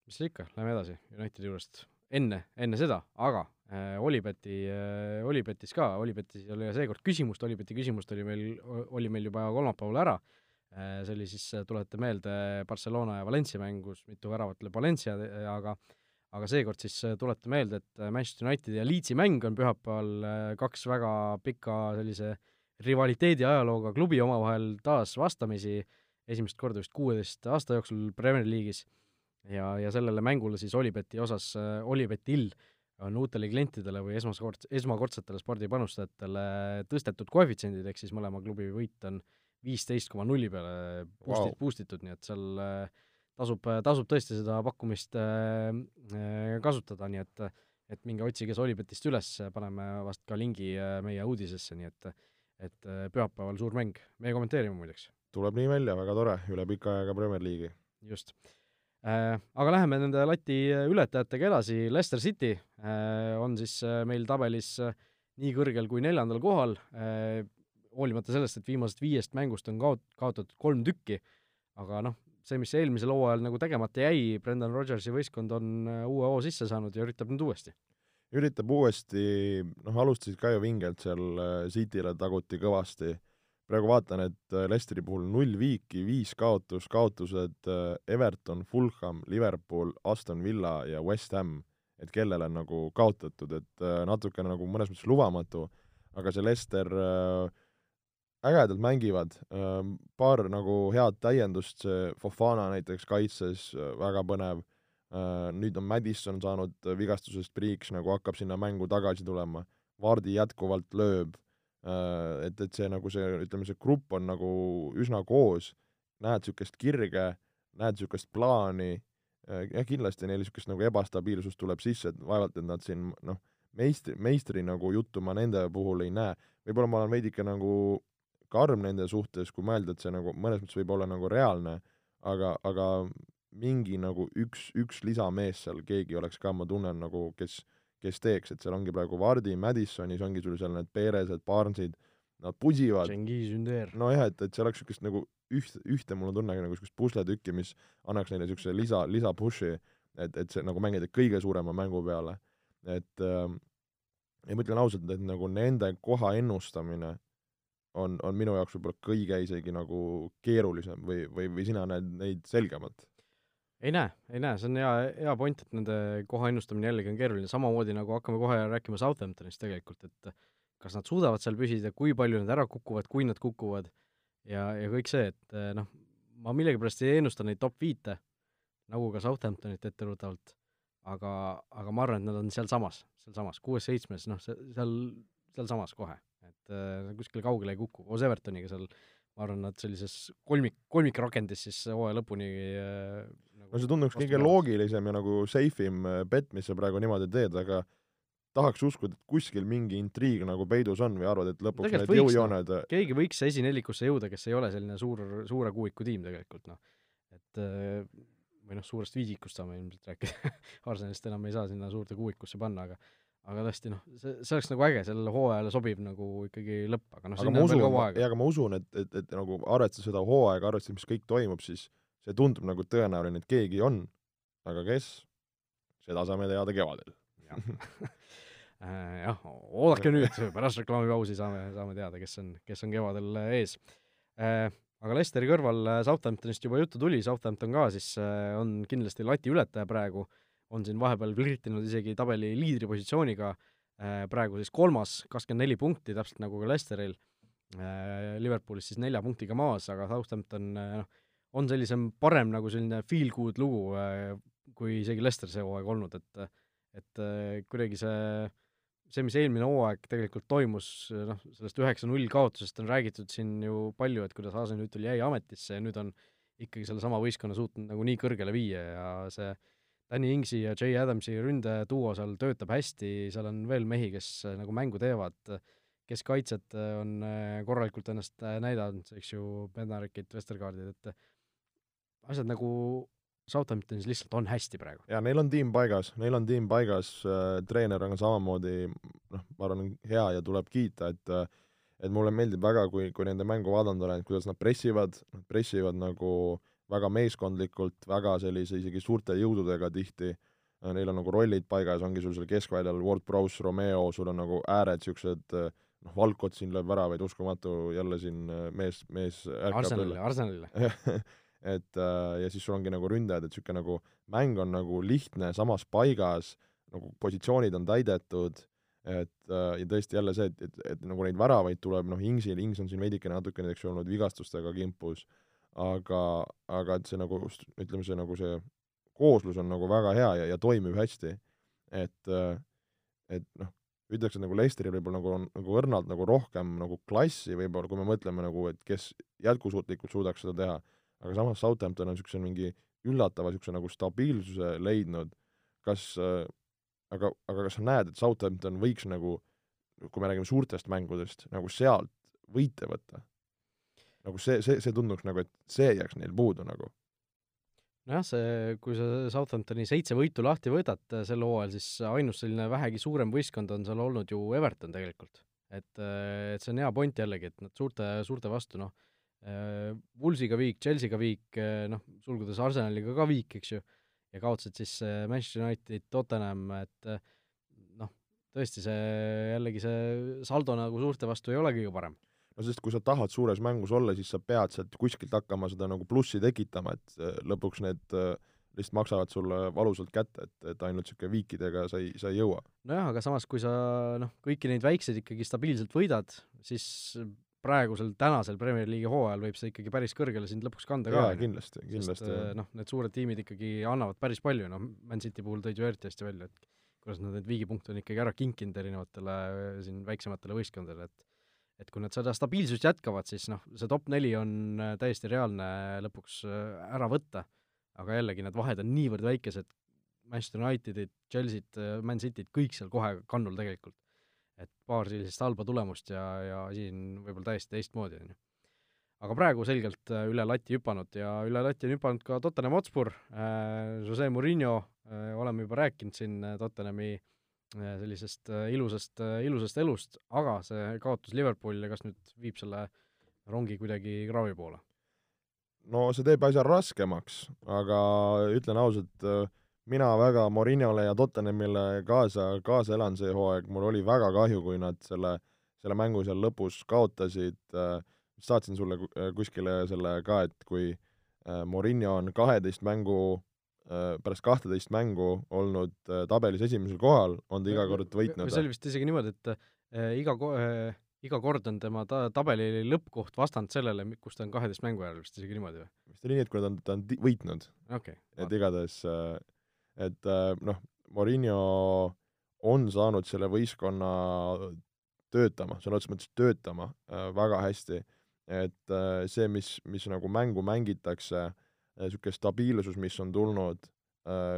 mis seal ikka, lähme edasi Unitedi juurest. enne, enne seda, aga äh, Olibeti äh,, Olibetis ka, Olibetis oli seekord küsimust, Olibeti küsimust oli meil, oli meil juba kolmapäeval ära äh,, see oli siis, tuletate meelde, Barcelona ja Valencia mängus, mitu väravat lööb Valencia, aga aga seekord siis tuleta meelde, et Manchester Unitedi ja Leedsi mäng on pühapäeval kaks väga pika sellise rivaliteedi ajalooga klubi omavahel taas vastamisi, esimest korda vist kuueteist aasta jooksul Premier League'is, ja, ja sellele mängule siis Olibeti osas, Olibetil on uutele klientidele või esmakord, esmakordsetele spordipanustajatele tõstetud koefitsiendid, ehk siis mõlema klubi võit on viisteist koma nulli peale boostid wow., boost itud, nii et seal äh, tasub, tasub tõesti seda pakkumist äh, äh, kasutada, nii et et minge otsige see Olipetist üles, paneme vast ka lingi äh, meie uudisesse, nii et et pühapäeval suur mäng, meie kommenteerime muideks. tuleb nii välja, väga tore, üle pika aja ka Premier League'i. just. Aga läheme nende lati ületajatega edasi, Leicester City on siis meil tabelis nii kõrgel kui neljandal kohal, hoolimata sellest, et viimasest viiest mängust on kaot-, kaotatud kolm tükki, aga noh, see, mis eelmisel hooajal nagu tegemata jäi, Brendan Rodgersi võistkond on äh, uue hoo sisse saanud ja üritab nüüd uuesti. üritab uuesti, noh, alustasid ka ju vingelt seal, äh, City'le taguti kõvasti, praegu vaatan, et äh, Leicesteri puhul null viiki, viis kaotus, kaotused Everton, Fulham, Liverpool, Aston Villa ja West Ham, et kellele on nagu kaotatud, et natukene nagu mõnes mõttes lubamatu, aga see Leicester äh, ägedalt mängivad, paar nagu head täiendust, see Fofana näiteks kaitses, väga põnev, nüüd on Madison saanud vigastusest priiks, nagu hakkab sinna mängu tagasi tulema, Vardi jätkuvalt lööb, et, et see nagu see, ütleme, see grupp on nagu üsna koos, näed niisugust kirge, näed niisugust plaani, jah, kindlasti neil niisugust nagu ebastabiilsust tuleb sisse, et vaevalt, et nad siin noh, meistri, meistri nagu juttu ma nende puhul ei näe, võib-olla ma olen veidike nagu karm nende suhtes, kui mõelda, et see nagu mõnes mõttes võib olla nagu reaalne, aga, aga mingi nagu üks, üks lisamees seal, keegi oleks ka, ma tunnen nagu, kes, kes teeks, et seal ongi praegu Vardi, Madisonis ongi sul seal need Perezed, Barnesid, nad pusivad. nojah, et, et see oleks niisugust nagu üht, ühte mul on tunne nagu niisugust pusletükki, mis annaks neile niisuguse lisa, lisa push'i, et, et see nagu mängida kõige suurema mängu peale. et äh, ja ma ütlen ausalt, et nagu nende koha ennustamine on, on minu jaoks võib-olla kõige isegi nagu keerulisem või, või, või sina näed neid selgemalt? ei näe, ei näe, see on hea, hea point, et nende koha ennustamine jällegi on keeruline, samamoodi nagu hakkame kohe rääkima Southamptonist tegelikult, et kas nad suudavad seal püsida, kui palju nad ära kukuvad, kui nad kukuvad ja, ja kõik see, et noh, ma millegipärast ei ennusta neid top viite, nagu ka Southamptonit etteruttavalt, aga, aga ma arvan, et nad on sealsamas, sealsamas, kuues-seitsmes, noh, seal, sealsamas kohe et äh, kuskile kaugele ei kuku, koos Evertoniga seal ma arvan, nad sellises kolmik, kolmikrakendis siis hooaja lõpuni äh, nagu no see tunduks kõige loogilisem ja nagu safe im bet, mis sa praegu niimoodi teed, aga tahaks uskuda, et kuskil mingi intriig nagu peidus on või arvad, et lõpuks need jõujooned no, keegi võiks esinelikusse jõuda, kes ei ole selline suur, suure kuuiku tiim tegelikult, noh. et äh, või noh, suurest viisikust saame ilmselt rääkida. [laughs] Arsenalist enam ei saa sinna suurde kuuikusse panna, aga aga tõesti noh, see, see oleks nagu äge, sellele hooajale sobiv nagu ikkagi lõpp, aga noh, sinna on veel kaua aega. jaa, aga ma usun, et, et, et nagu arvestades seda hooaega, arvestades, mis kõik toimub, siis see tundub nagu tõenäoline, et keegi on, aga kes, seda saame teada kevadel. [laughs] Äh, jah, oodake nüüd, [laughs] pärast reklaamipausi saame, saame teada, kes on, kes on kevadel ees. Äh, aga Lesteri kõrval Southamptonist juba juttu tuli, Southampton ka siis äh, on kindlasti lati ületaja praegu on siin vahepeal flirtinud isegi tabeli liidripositsiooniga, äh, praegu siis kolmas, kakskümmend neli punkti, täpselt nagu ka Lesteril, Liverpoolist siis nelja punktiga maas, aga Southampton noh, on sellisem parem nagu selline feel good lugu, kui isegi Lester see hooaeg olnud, et et kuidagi see, see, mis eelmine hooaeg tegelikult toimus, noh, sellest üheksa-null kaotusest on räägitud siin ju palju, et kuidas Arsenal Hüttel jäi ametisse ja nüüd on ikkagi sellesama võistkonna suutnud nagu nii kõrgele viia ja see Danny Ingsi ja Jay Adamsi ründeduo seal töötab hästi, seal on veel mehi, kes nagu mängu teevad, keskkaitsjad on korralikult ennast näidanud, eks ju, Bednarekit, Vestergaardid, et asjad nagu Southamptonis lihtsalt on hästi praegu. jaa, neil on tiim paigas, neil on tiim paigas äh,, treener on samamoodi noh, ma arvan, hea ja tuleb kiita, et äh, et mulle meeldib väga, kui, kui nende mängu vaadanud olen, kuidas nad pressivad, nad pressivad nagu väga meeskondlikult, väga sellise isegi suurte jõududega tihti, äh, neil on nagu rollid paigas, ongi sul seal keskväljal Ward-Prowse, Romeo, sul on nagu ääred niisugused äh, noh, Valkot siin lööb väravaid, uskumatu, jälle siin äh, mees, mees Arsenalile, Arsenalile. [laughs] Et ja siis sul ongi nagu ründajad, et niisugune nagu mäng on nagu lihtne, samas paigas, nagu positsioonid on täidetud, et ja tõesti jälle see, et, et, et nagu neid väravaid tuleb, noh, Ingsil, Ings on siin veidikene natukene, eks ju, olnud vigastustega kimpus, aga, aga et see nagu, ütleme, see nagu see kooslus on nagu väga hea ja, ja toimib hästi. et, et noh, ütleks, et nagu Leicesteril võib-olla nagu on nagu õrnalt nagu rohkem nagu klassi võib-olla, kui me mõtleme nagu, et kes jätkusuutlikult suudaks seda teha aga samas Southampton on niisuguse mingi üllatava niisuguse nagu stabiilsuse leidnud, kas äh, aga, aga kas sa näed, et Southampton võiks nagu, kui me räägime suurtest mängudest, nagu sealt võite võtta? Nagu see, see, see tunduks nagu, et see jääks neil puudu nagu. nojah, see, kui sa Southamptoni seitse võitu lahti võtad äh, sel hooajal, siis ainus selline vähegi suurem võistkond on seal olnud ju Everton tegelikult. et, äh, et see on hea point jällegi, et nad suurte, suurte vastu noh, Äh, Woolsiga viik, Chelsea'ga viik, noh, sulgudes Arsenaliga ka viik, eks ju, ja kaotasid siis Manchester United, Tottenham, et noh, tõesti see, jällegi see saldo nagu suurte vastu ei ole kõige parem. No sest kui sa tahad suures mängus olla, siis sa pead sealt kuskilt hakkama seda nagu plussi tekitama, et lõpuks need lihtsalt maksavad sulle valusalt kätte, et, et ainult niisugune viikidega sa ei, sa ei jõua. nojah, aga samas, kui sa noh, kõiki neid väikseid ikkagi stabiilselt võidad, siis praegusel, tänasel Premier League'i hooajal võib see ikkagi päris kõrgele sind lõpuks kanda ka. kindlasti, kindlasti. Eh, noh, need suured tiimid ikkagi annavad päris palju, noh, Man City puhul tõid ju eriti hästi välja, et kuidas nad need viigipunkte on ikkagi ära kinkinud erinevatele siin väiksematele võistkondadele, et et kui nad seda stabiilsust jätkavad, siis noh, see top neli on eh, täiesti reaalne lõpuks ära võtta, aga jällegi, need vahed on niivõrd väikesed, Manchester Unitedid, Chelsea't, Man Cityt, kõik seal kohe kannul tegelikult. Et paar sellist halba tulemust ja, ja asi on võib-olla täiesti teistmoodi, on ju. aga praegu selgelt äh, üle lati hüpanud ja üle lati on hüpanud ka Tottenham Hotspur. Äh,, Jose Murillo äh,, oleme juba rääkinud siin äh, Tottenhami äh, sellisest äh, ilusast äh,, ilusast elust, aga see kaotus Liverpoolile, kas nüüd viib selle rongi kuidagi kraavi poole? no see teeb asja raskemaks, aga ütlen ausalt äh,, mina väga Morinole ja Tottenhamile kaasa, kaasa elan see hooaeg, mul oli väga kahju, kui nad selle, selle mängu seal lõpus kaotasid, saatsin sulle kuskile selle ka, et kui äh, Morinho on kaheteist mängu, äh, pärast kahteteist mängu olnud äh, tabelis esimesel kohal, on ta iga kord võitnud. see oli vist isegi niimoodi, et äh, iga ko- äh,, iga kord on tema ta-, tabeli lõppkoht vastand sellele, kus ta on kaheteist mängu järel, vist isegi niimoodi või? vist oli nii, et kui ta on, ta on võitnud okay,. et igatahes äh, et äh, noh, Morinho on saanud selle võistkonna töötama, sõna otseses mõttes töötama äh, väga hästi, et äh, see, mis, mis nagu mängu mängitakse, niisugune stabiilsus, mis on tulnud,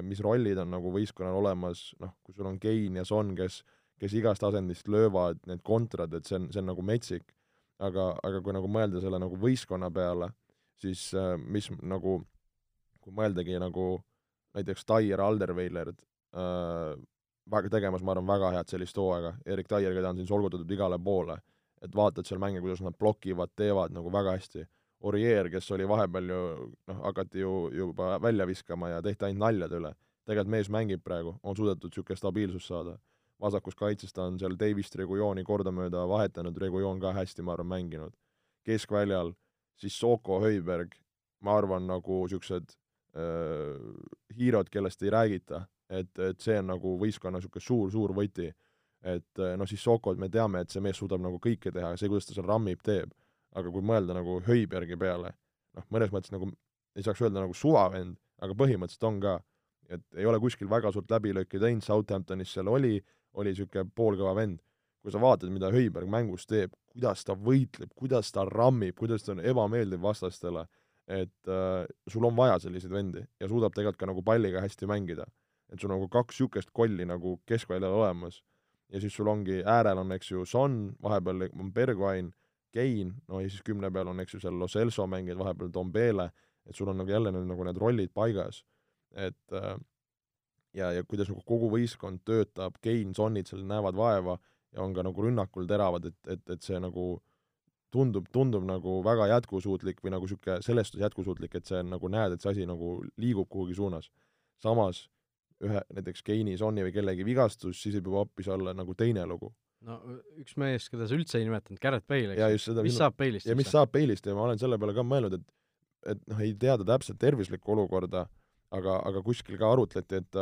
mis rollid on nagu võistkonnal olemas, noh, kui sul on Kein ja Son, kes, kes igast asendist löövad need kontrad, et see on, see on nagu metsik. aga, aga kui nagu mõelda selle nagu võistkonna peale, siis mis nagu, kui mõeldagi nagu näiteks Taier Alderweilerd äh, väga tegemas, ma arvan, väga head sellist hooaega, Erik Taier, keda on siin solgutatud igale poole, et vaatad seal mänge, kuidas nad blokivad, teevad nagu väga hästi. Orier, kes oli vahepeal ju noh, hakati ju juba välja viskama ja tehti ainult naljade üle. tegelikult mees mängib praegu, on suudetud niisugune stabiilsus saada. vasakus kaitses ta on seal Davist Regulioni kordamööda vahetanud, Regulion ka hästi, ma arvan, mänginud. keskväljal siis Soko Höiberg, ma arvan, nagu niisugused hiirod, kellest ei räägita, et, et see on nagu võistkonna niisugune suur-suur võti. et äh, noh, siis Sokot me teame, et see mees suudab nagu kõike teha, see, kuidas ta seal rammib, teeb. Aga kui mõelda nagu Höibergi peale, noh, mõnes mõttes nagu ei saaks öelda nagu suvavend, aga põhimõtteliselt on ka. et ei ole kuskil väga suurt läbilööki teinud, Southamptonis seal oli, oli niisugune poolkõva vend. kui sa vaatad, mida Höiberg mängus teeb, kuidas ta võitleb, kuidas ta rammib, kuidas ta on ebameeldiv vastastele, et äh, sul on vaja selliseid vendi ja suudab tegelikult ka nagu palliga hästi mängida. et sul on nagu kaks niisugust kolli nagu keskväljal olemas ja siis sul ongi, äärel on, eks ju, Son, vahepeal on Bergwijn, Kein, no ja siis kümne peal on, eks ju, seal Lo Celso mängijad, vahepeal Dombele, et sul on nagu jälle nagu need rollid paigas. et äh, ja, ja kuidas nagu kogu võistkond töötab, Kein, Sonid seal näevad vaeva ja on ka nagu rünnakul teravad, et, et, et see nagu tundub, tundub nagu väga jätkusuutlik või nagu niisugune selles suhtes jätkusuutlik, et see on nagu näed, et see asi nagu liigub kuhugi suunas. samas ühe, näiteks Keini, Sonni või kellegi vigastus, siis võib juba hoopis olla nagu teine lugu. No üks mees, keda sa üldse ei nimetanud, Garrett Bale, eks ju, mis saab Bale'ist ja mis saab Bale'ist ja ma olen selle peale ka mõelnud, et et noh, ei teada täpselt tervislikku olukorda, aga, aga kuskil ka arutleti, et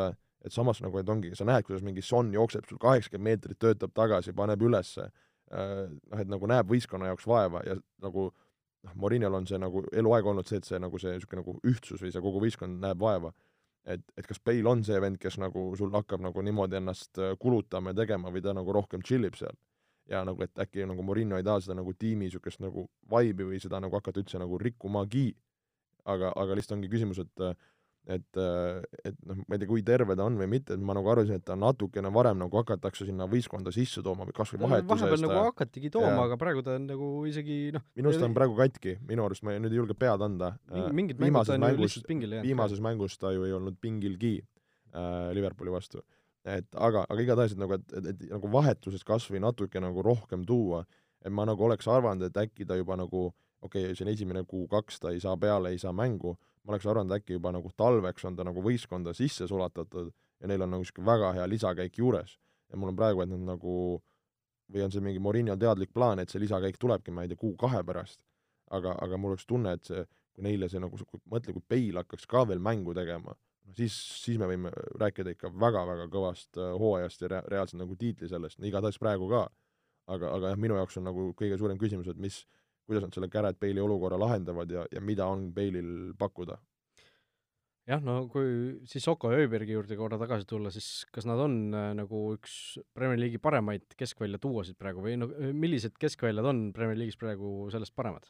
et samas nagu, et ongi, sa näed, kuidas mingi Son jookseb sul kaheksakümmend meetrit, töötab tagasi, paneb ülesse, noh, et nagu näeb võistkonna jaoks vaeva ja nagu noh, Morinol on see nagu eluaeg olnud see, et see nagu see niisugune nagu ühtsus või see kogu võistkond näeb vaeva. Et, et kas Bale on see vend, kes nagu sul hakkab nagu niimoodi ennast äh, kulutama ja tegema või ta nagu rohkem tšillib seal? ja nagu, et äkki nagu Morino ei taha seda nagu tiimi niisugust nagu vibe'i või seda nagu hakata üldse nagu rikkumagi, aga, aga lihtsalt ongi küsimus, et et, et noh, ma ei tea, kui terve ta on või mitte, et ma nagu arvasin, et ta natukene varem nagu hakatakse sinna võistkonda sisse tooma või kas või vahetuse vahepeal eest nagu hakatigi tooma, aga praegu ta on nagu isegi noh, minu arust ta on praegu katki, minu arust ma ei- nüüd ei julge pead anda. mingi- mingid mängud on ju lihtsalt pingil jäänud. viimases mängus ta ju ei olnud pingilgi äh, Liverpooli vastu. et aga, aga igatahes, et nagu, et, et, et nagu vahetusest kas või natuke nagu rohkem tuua, et ma nagu oleks arvanud, et äkki ta juba nagu okei okay,, see on esimene kuu-kaks, ta ei saa peale, ei saa mängu, ma oleks arvanud, äkki juba nagu talveks on ta nagu võistkonda sisse sulatatud ja neil on nagu niisugune väga hea lisakäik juures. ja mul on praegu, et nad nagu või on see mingi Morinho teadlik plaan, et see lisakäik tulebki, ma ei tea, kuu-kahe pärast. aga, aga mul oleks tunne, et see, kui neile see nagu, mõtle, kui Bale hakkaks ka veel mängu tegema, no siis, siis me võime rääkida ikka väga-väga kõvast äh, hooajast ja rea-, reaalselt nagu tiitli sellest, igatahes praegu ka. aga, aga jah, minu jaoks on nagu kõige suurem küsimus, et mis, kuidas nad selle Garrett Bale'i olukorra lahendavad ja, ja mida on Bale'il pakkuda. jah, no kui siis Soko ja Ööbergi juurde korra tagasi tulla, siis kas nad on äh, nagu üks Premier League'i paremaid keskvälja tuuasid praegu või no millised keskväljad on Premier League'is praegu sellest paremad?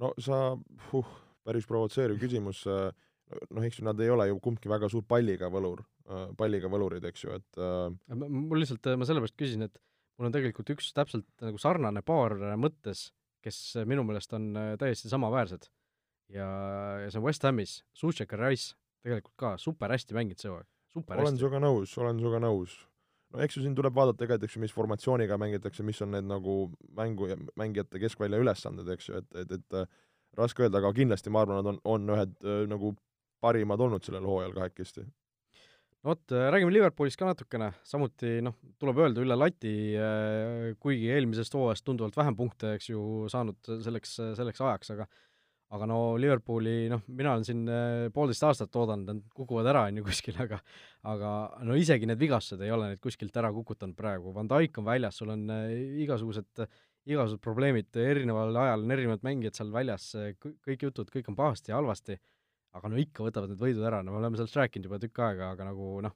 no sa, huh, päris provotseeriv küsimus, äh, noh, eks ju, nad ei ole ju kumbki väga suur palliga võlur, palliga võlurid, eks ju, et äh, mul lihtsalt, ma sellepärast küsisin, et mul on tegelikult üks täpselt nagu sarnane paar mõttes, kes minu meelest on äh, täiesti samaväärsed. ja, ja see on West Hamis, Suchek ja Rice, tegelikult ka super hästi mänginud see hooaeg, super olen hästi. sinuga nõus, olen sinuga nõus. no eks ju siin tuleb vaadata ka, et eks ju, mis formatsiooniga mängitakse, mis on need nagu mängu, mängijate keskvälja ülesanded, eks ju, et, et, et äh, raske öelda, aga kindlasti ma arvan, nad on, on ühed äh, nagu parimad olnud sellel hooajal kahekesti. Vot, räägime Liverpoolist ka natukene, samuti noh, tuleb öelda üle lati, kuigi eelmisest hooajast tunduvalt vähem punkte, eks ju, saanud selleks, selleks ajaks, aga aga no Liverpooli, noh, mina olen siin äh, poolteist aastat oodanud, nad kukuvad ära, on ju, [laughs] kuskil, aga aga no isegi need vigastused ei ole neid kuskilt ära kukutanud praegu, Van Dijk on väljas, sul on äh, igasugused, igasugused probleemid, erineval ajal on erinevad mängijad seal väljas, kõik jutud, kõik on pahasti ja halvasti, aga no ikka võtavad need võidud ära, no me oleme sellest rääkinud juba tükk aega, aga nagu noh,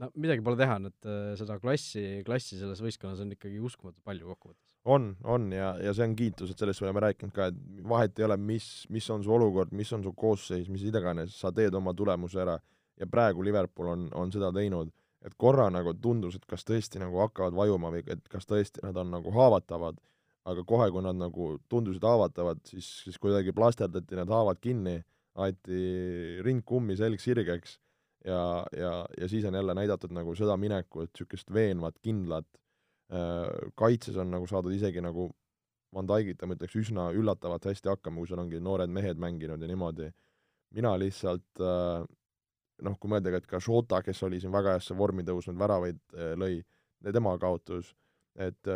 no midagi pole teha, need äh, seda klassi, klassi selles võistkonnas on ikkagi uskumatult palju kokkuvõttes. on, on ja, ja see on kiitus, et sellest me oleme rääkinud ka, et vahet ei ole, mis, mis on su olukord, mis on su koosseis, mis iganes, sa teed oma tulemuse ära. Ja praegu Liverpool on, on seda teinud, et korra nagu tundus, et kas tõesti nagu hakkavad vajuma või et kas tõesti nad on nagu haavatavad, aga kohe, kui nad nagu tundusid haavatavad, siis, siis kuidagi plasterdati need haavad kinni, aeti ring kummi, selg sirgeks ja, ja, ja siis on jälle näidatud nagu seda minekut, niisugust veenvat, kindlat, Äh, kaitses on nagu saadud isegi nagu Van Dijkita, ma ütleks, üsna üllatavalt hästi hakkama, kui seal ongi noored mehed mänginud ja niimoodi. mina lihtsalt äh, noh, kui mõelda ka, et ka Šota, kes oli siin väga heasse vormi tõusnud, väravaid äh, lõi, tema kaotus, et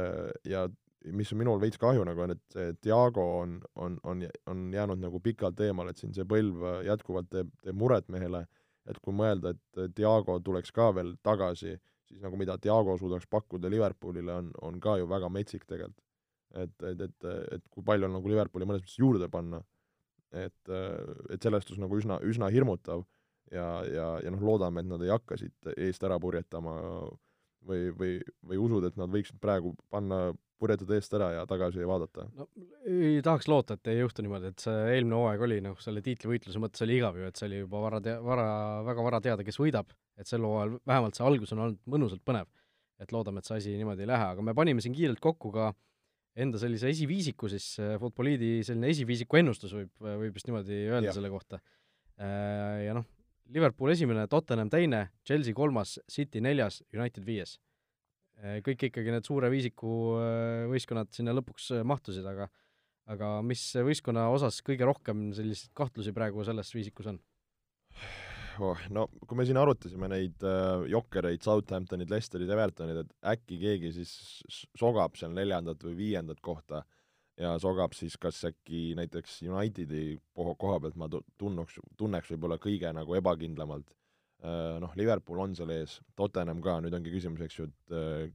ja mis on minul veits kahju nagu on, et see Diago on, on, on, on jäänud nagu pikalt eemale, et siin see põlv jätkuvalt teeb, teeb muret mehele, et kui mõelda, et Diago tuleks ka veel tagasi, siis nagu mida Diago suudaks pakkuda Liverpoolile, on, on ka ju väga metsik tegelikult. et, et, et, et kui palju on nagu Liverpooli mõnes mõttes juurde panna, et, et selles suhtes nagu üsna, üsna hirmutav ja, ja, ja noh, loodame, et nad ei hakka siit eest ära purjetama või, või, või usud, et nad võiksid praegu panna purjetada eest ära ja tagasi vaadata? no ei tahaks loota, et ei juhtu niimoodi, et see eelmine hooaeg oli noh, selle tiitlivõitluse mõttes oli igav ju, et see oli juba vara tea-, vara, väga vara teada, kes võidab, et sel hooajal vähemalt see algus on olnud mõnusalt põnev. et loodame, et see asi niimoodi ei lähe, aga me panime siin kiirelt kokku ka enda sellise esiviisiku siis, Futboliidi selline esiviisiku ennustus võib, võib vist niimoodi öelda ja. selle kohta. Äh, ja noh, Liverpool esimene, Tottenham teine, Chelsea kolmas, City neljas, United viies Äh, kõik ikkagi need suure viisiku äh, võistkonnad sinna lõpuks äh, mahtusid, aga aga mis võistkonna osas kõige rohkem selliseid kahtlusi praegu selles viisikus on? oh, no kui me siin arutasime neid äh, jokkereid, Southamptonid, Lesterid, Evertonid, et äkki keegi siis sogab seal neljandat või viiendat kohta ja sogab siis kas äkki näiteks Unitedi koha pealt ma tunnuks, tunneks võib-olla kõige nagu ebakindlamalt noh, Liverpool on seal ees, Tottenham ka, nüüd ongi küsimus, eks ju, et äh,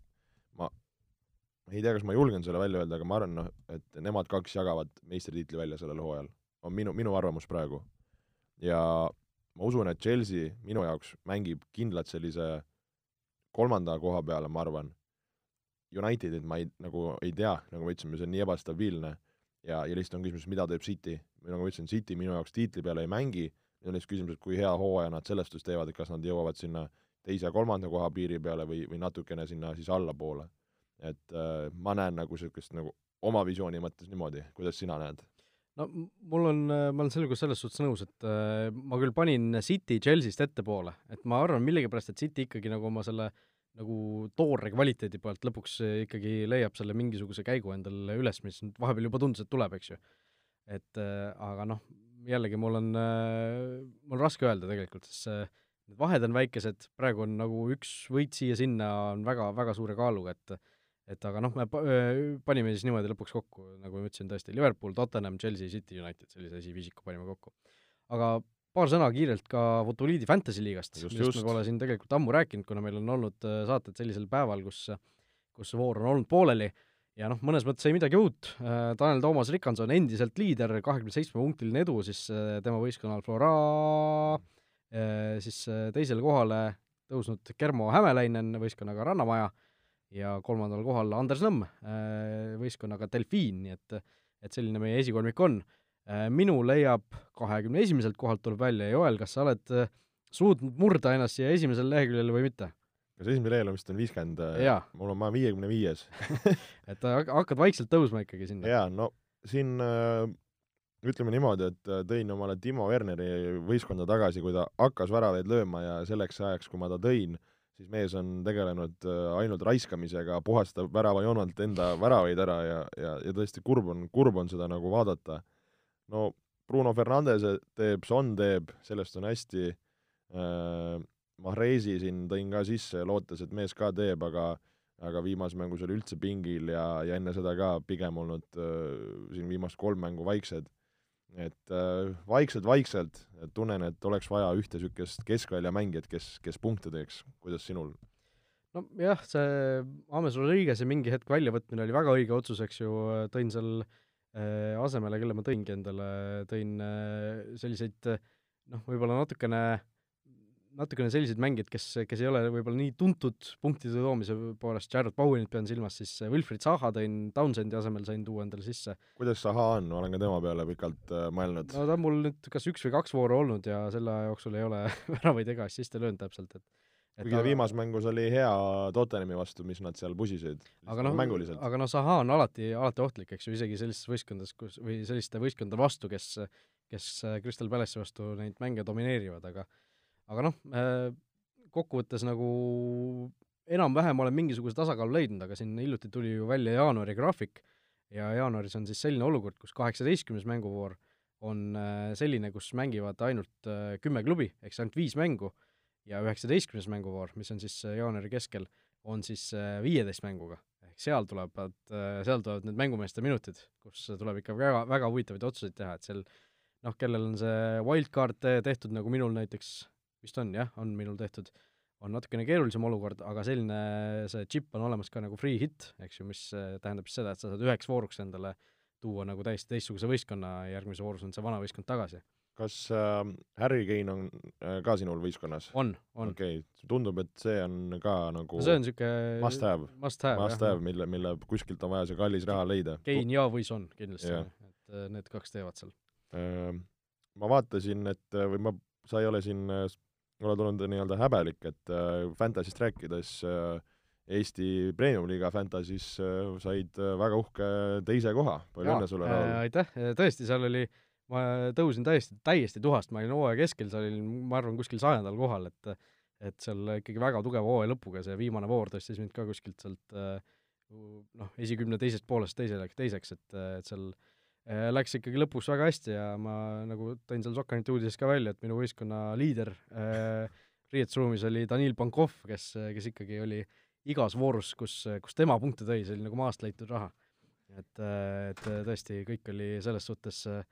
ma ei tea, kas ma julgen selle välja öelda, aga ma arvan, noh, et nemad kaks jagavad meistritiitli välja sellel hooajal. on minu, minu arvamus praegu. ja ma usun, et Chelsea minu jaoks mängib kindlalt sellise kolmanda koha peale, ma arvan, Unitedit ma ei, nagu ei tea, nagu me ütlesime, see on nii ebastabiilne ja, ja lihtsalt on küsimus, mida teeb City. nagu ma ütlesin, City minu jaoks tiitli peale ei mängi ja on lihtsalt küsimus, et kui hea hooaja nad selles suhtes teevad, et kas nad jõuavad sinna teise-kolmanda koha piiri peale või, või natukene sinna siis allapoole. et äh, ma näen nagu niisugust nagu oma visiooni mõttes niimoodi, kuidas sina näed? no mul on, ma olen sellega selles suhtes nõus, et äh, ma küll panin City Chelsea'st ettepoole, et ma arvan millegipärast, et City ikkagi nagu oma selle nagu toore kvaliteedi pealt lõpuks ikkagi leiab selle mingisuguse käigu endale üles, mis nüüd vahepeal juba tundus, et tuleb, eks ju. et äh, aga noh, jällegi mul on, äh, mul on raske öelda tegelikult, sest see, need vahed on väikesed, praegu on nagu üks võit siia-sinna on väga, väga suure kaaluga, et et aga noh, me panime siis niimoodi lõpuks kokku, nagu ma ütlesin, tõesti, Liverpool, Tottenham, Chelsea, City, United, sellise esiviisiku panime kokku. aga paar sõna kiirelt ka Futboliidi Fantasy liigast, millest me pole siin tegelikult ammu rääkinud, kuna meil on olnud äh, saated sellisel päeval, kus kus see voor on olnud pooleli ja noh, mõnes mõttes ei midagi uut, äh, Tanel Toomas Rikanson endiselt liider, kahekümne seitsme punktiline edu siis äh, tema võistkonnal Flora, äh, siis teisele kohale tõusnud Germo Hämelainen võistkonnaga Rannamaja ja kolmandal kohal Anders Nõmm võistkonnaga Delfiin, nii et et selline meie esikolmik on. minu leiab kahekümne esimeselt kohalt tuleb välja, Joel, kas sa oled suutnud murda ennast siia esimesele leheküljele või mitte? Kas esimene lehel vist on viiskümmend, mul on, ma olen viiekümne viies [laughs] et hakkad vaikselt tõusma ikkagi sinna? jaa, no siin äh, ütleme niimoodi, et äh, tõin omale Timo Werneri võistkonda tagasi, kui ta hakkas väravaid lööma ja selleks ajaks, kui ma ta tõin, siis mees on tegelenud äh, ainult raiskamisega, puhastab väravajoonelt enda väravaid ära ja, ja, ja tõesti kurb on, kurb on seda nagu vaadata. no Bruno Fernandes teeb, Son teeb, sellest on hästi äh,, Mahrezi siin tõin ka sisse, lootes, et mees ka teeb, aga aga viimases mängus oli üldse pingil ja, ja enne seda ka pigem olnud äh, siin viimast kolm mängu vaiksed. et äh, vaikselt-vaikselt tunnen, et oleks vaja ühte niisugust keskväljamängijat, kes, kes punkte teeks, kuidas sinul? nojah, see Ames Rodriguez'i mingi hetk väljavõtmine oli väga õige otsus, eks ju, tõin seal äh, asemele, kelle ma tõingi endale, tõin äh, selliseid noh, võib-olla natukene äh, natukene sellised mängijad, kes, kes ei ole võib-olla nii tuntud punktide toomise poolest, Jared Bowenit pean silmas, siis Wilfried Zaha tõin Townsendi asemel, sain tuua endale sisse. kuidas Zaha on, ma olen ka tema peale pikalt äh, mõelnud. no ta on mul nüüd kas üks või kaks vooru olnud ja selle aja jooksul ei ole [laughs] väravaid ega assiste löönud täpselt, et kuigi ta viimases mängus oli hea Tottenhami vastu, mis nad seal pusisid. aga noh, aga noh, Zaha on alati, alati ohtlik, eks ju, isegi sellistes võistkondades, kus, või selliste võistkondade vastu, kes kes Crystal Palace'i vastu neid mänge domineerivad, aga aga noh, äh, kokkuvõttes nagu enam-vähem olen mingisuguse tasakaalu leidnud, aga siin hiljuti tuli ju välja jaanuari graafik ja jaanuaris on siis selline olukord, kus kaheksateistkümnes mänguvoor on äh, selline, kus mängivad ainult äh, kümme klubi, ehk siis ainult viis mängu, ja üheksateistkümnes mänguvoor, mis on siis jaanuari keskel, on siis viieteist mänguga. ehk seal tulevad, seal tulevad need mängumeeste minutid, kus tuleb ikka väga, väga huvitavaid otsuseid teha, et seal noh, kellel on see wildcard tehtud, nagu minul näiteks vist on jah, on minul tehtud, on natukene keerulisem olukord, aga selline, see chip on olemas ka nagu free hit, eks ju, mis äh, tähendab siis seda, et sa saad üheks vooruks endale tuua nagu täiesti teistsuguse võistkonna ja järgmises voorus on see vana võistkond tagasi. kas äh, Harry Kane on äh, ka sinul võistkonnas? on, on. okei okay., tundub, et see on ka nagu no see on niisugune must have, must have, must have, mille, mille kuskilt on vaja see kallis raha leida. Kane ja või Son kindlasti, et äh, need kaks teevad seal. Äh, ma vaatasin, et või ma, sa ei ole siin, oled olnud nii-öelda häbelik, et äh, Fantasyst rääkides äh, Eesti Premium-liiga Fantasys äh, said äh, väga uhke teise koha, palju õnne sulle, Raul! aitäh, tõesti, seal oli, ma tõusin täiesti, täiesti tuhast, ma olin hooaja keskel, seal olin, ma arvan, kuskil sajandal kohal, et et seal ikkagi väga tugeva hooaja lõpuga see viimane voor tõstis mind ka kuskilt sealt äh, noh, esikümne teisest poolest teisele, teiseks, et, et seal äh, läks ikkagi lõpus väga hästi ja ma nagu tõin seal Sokkanite uudises ka välja, et minu võistkonna liider äh, riietusruumis oli Danil Pankov, kes, kes ikkagi oli igas voorus, kus, kus tema punkte tõi, see oli nagu maast leitud raha. et, et tõesti, kõik oli selles suhtes äh,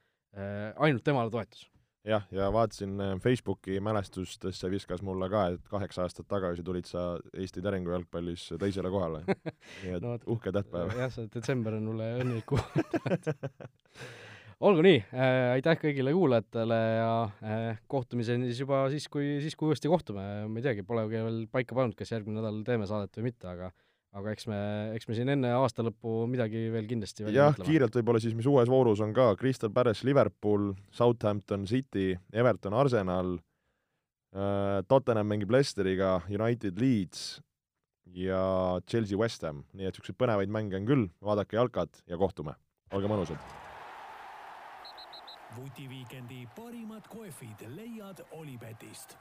ainult temale toetus jah, ja vaatasin äh, Facebooki mälestustesse viskas mulle ka, et kaheksa aastat tagasi tulid sa Eesti Terengu jalgpallis teisele kohale. [laughs] nii et no, uhke tähtpäev. jah, see detsember on mulle õnnelik [laughs] olgu nii äh,, aitäh kõigile kuulajatele ja äh, kohtumiseni siis juba siis, kui, siis kui uuesti kohtume, ma ei teagi, pole veel paika pannud, kas järgmine nädal teeme saadet või mitte, aga aga eks me, eks me siin enne aasta lõppu midagi veel kindlasti jah, kiirelt võib-olla siis, mis uues voorus on ka, Crystal Palace, Liverpool, Southampton City, Everton, Arsenal äh,, Tottenham mängib Leicesteriga, United Leeds ja Chelsea West Ham, nii et niisuguseid põnevaid mänge on küll, vaadake jalkat ja kohtume, olge mõnusad! vutiviikendi parimad kohvid leiad Olipetist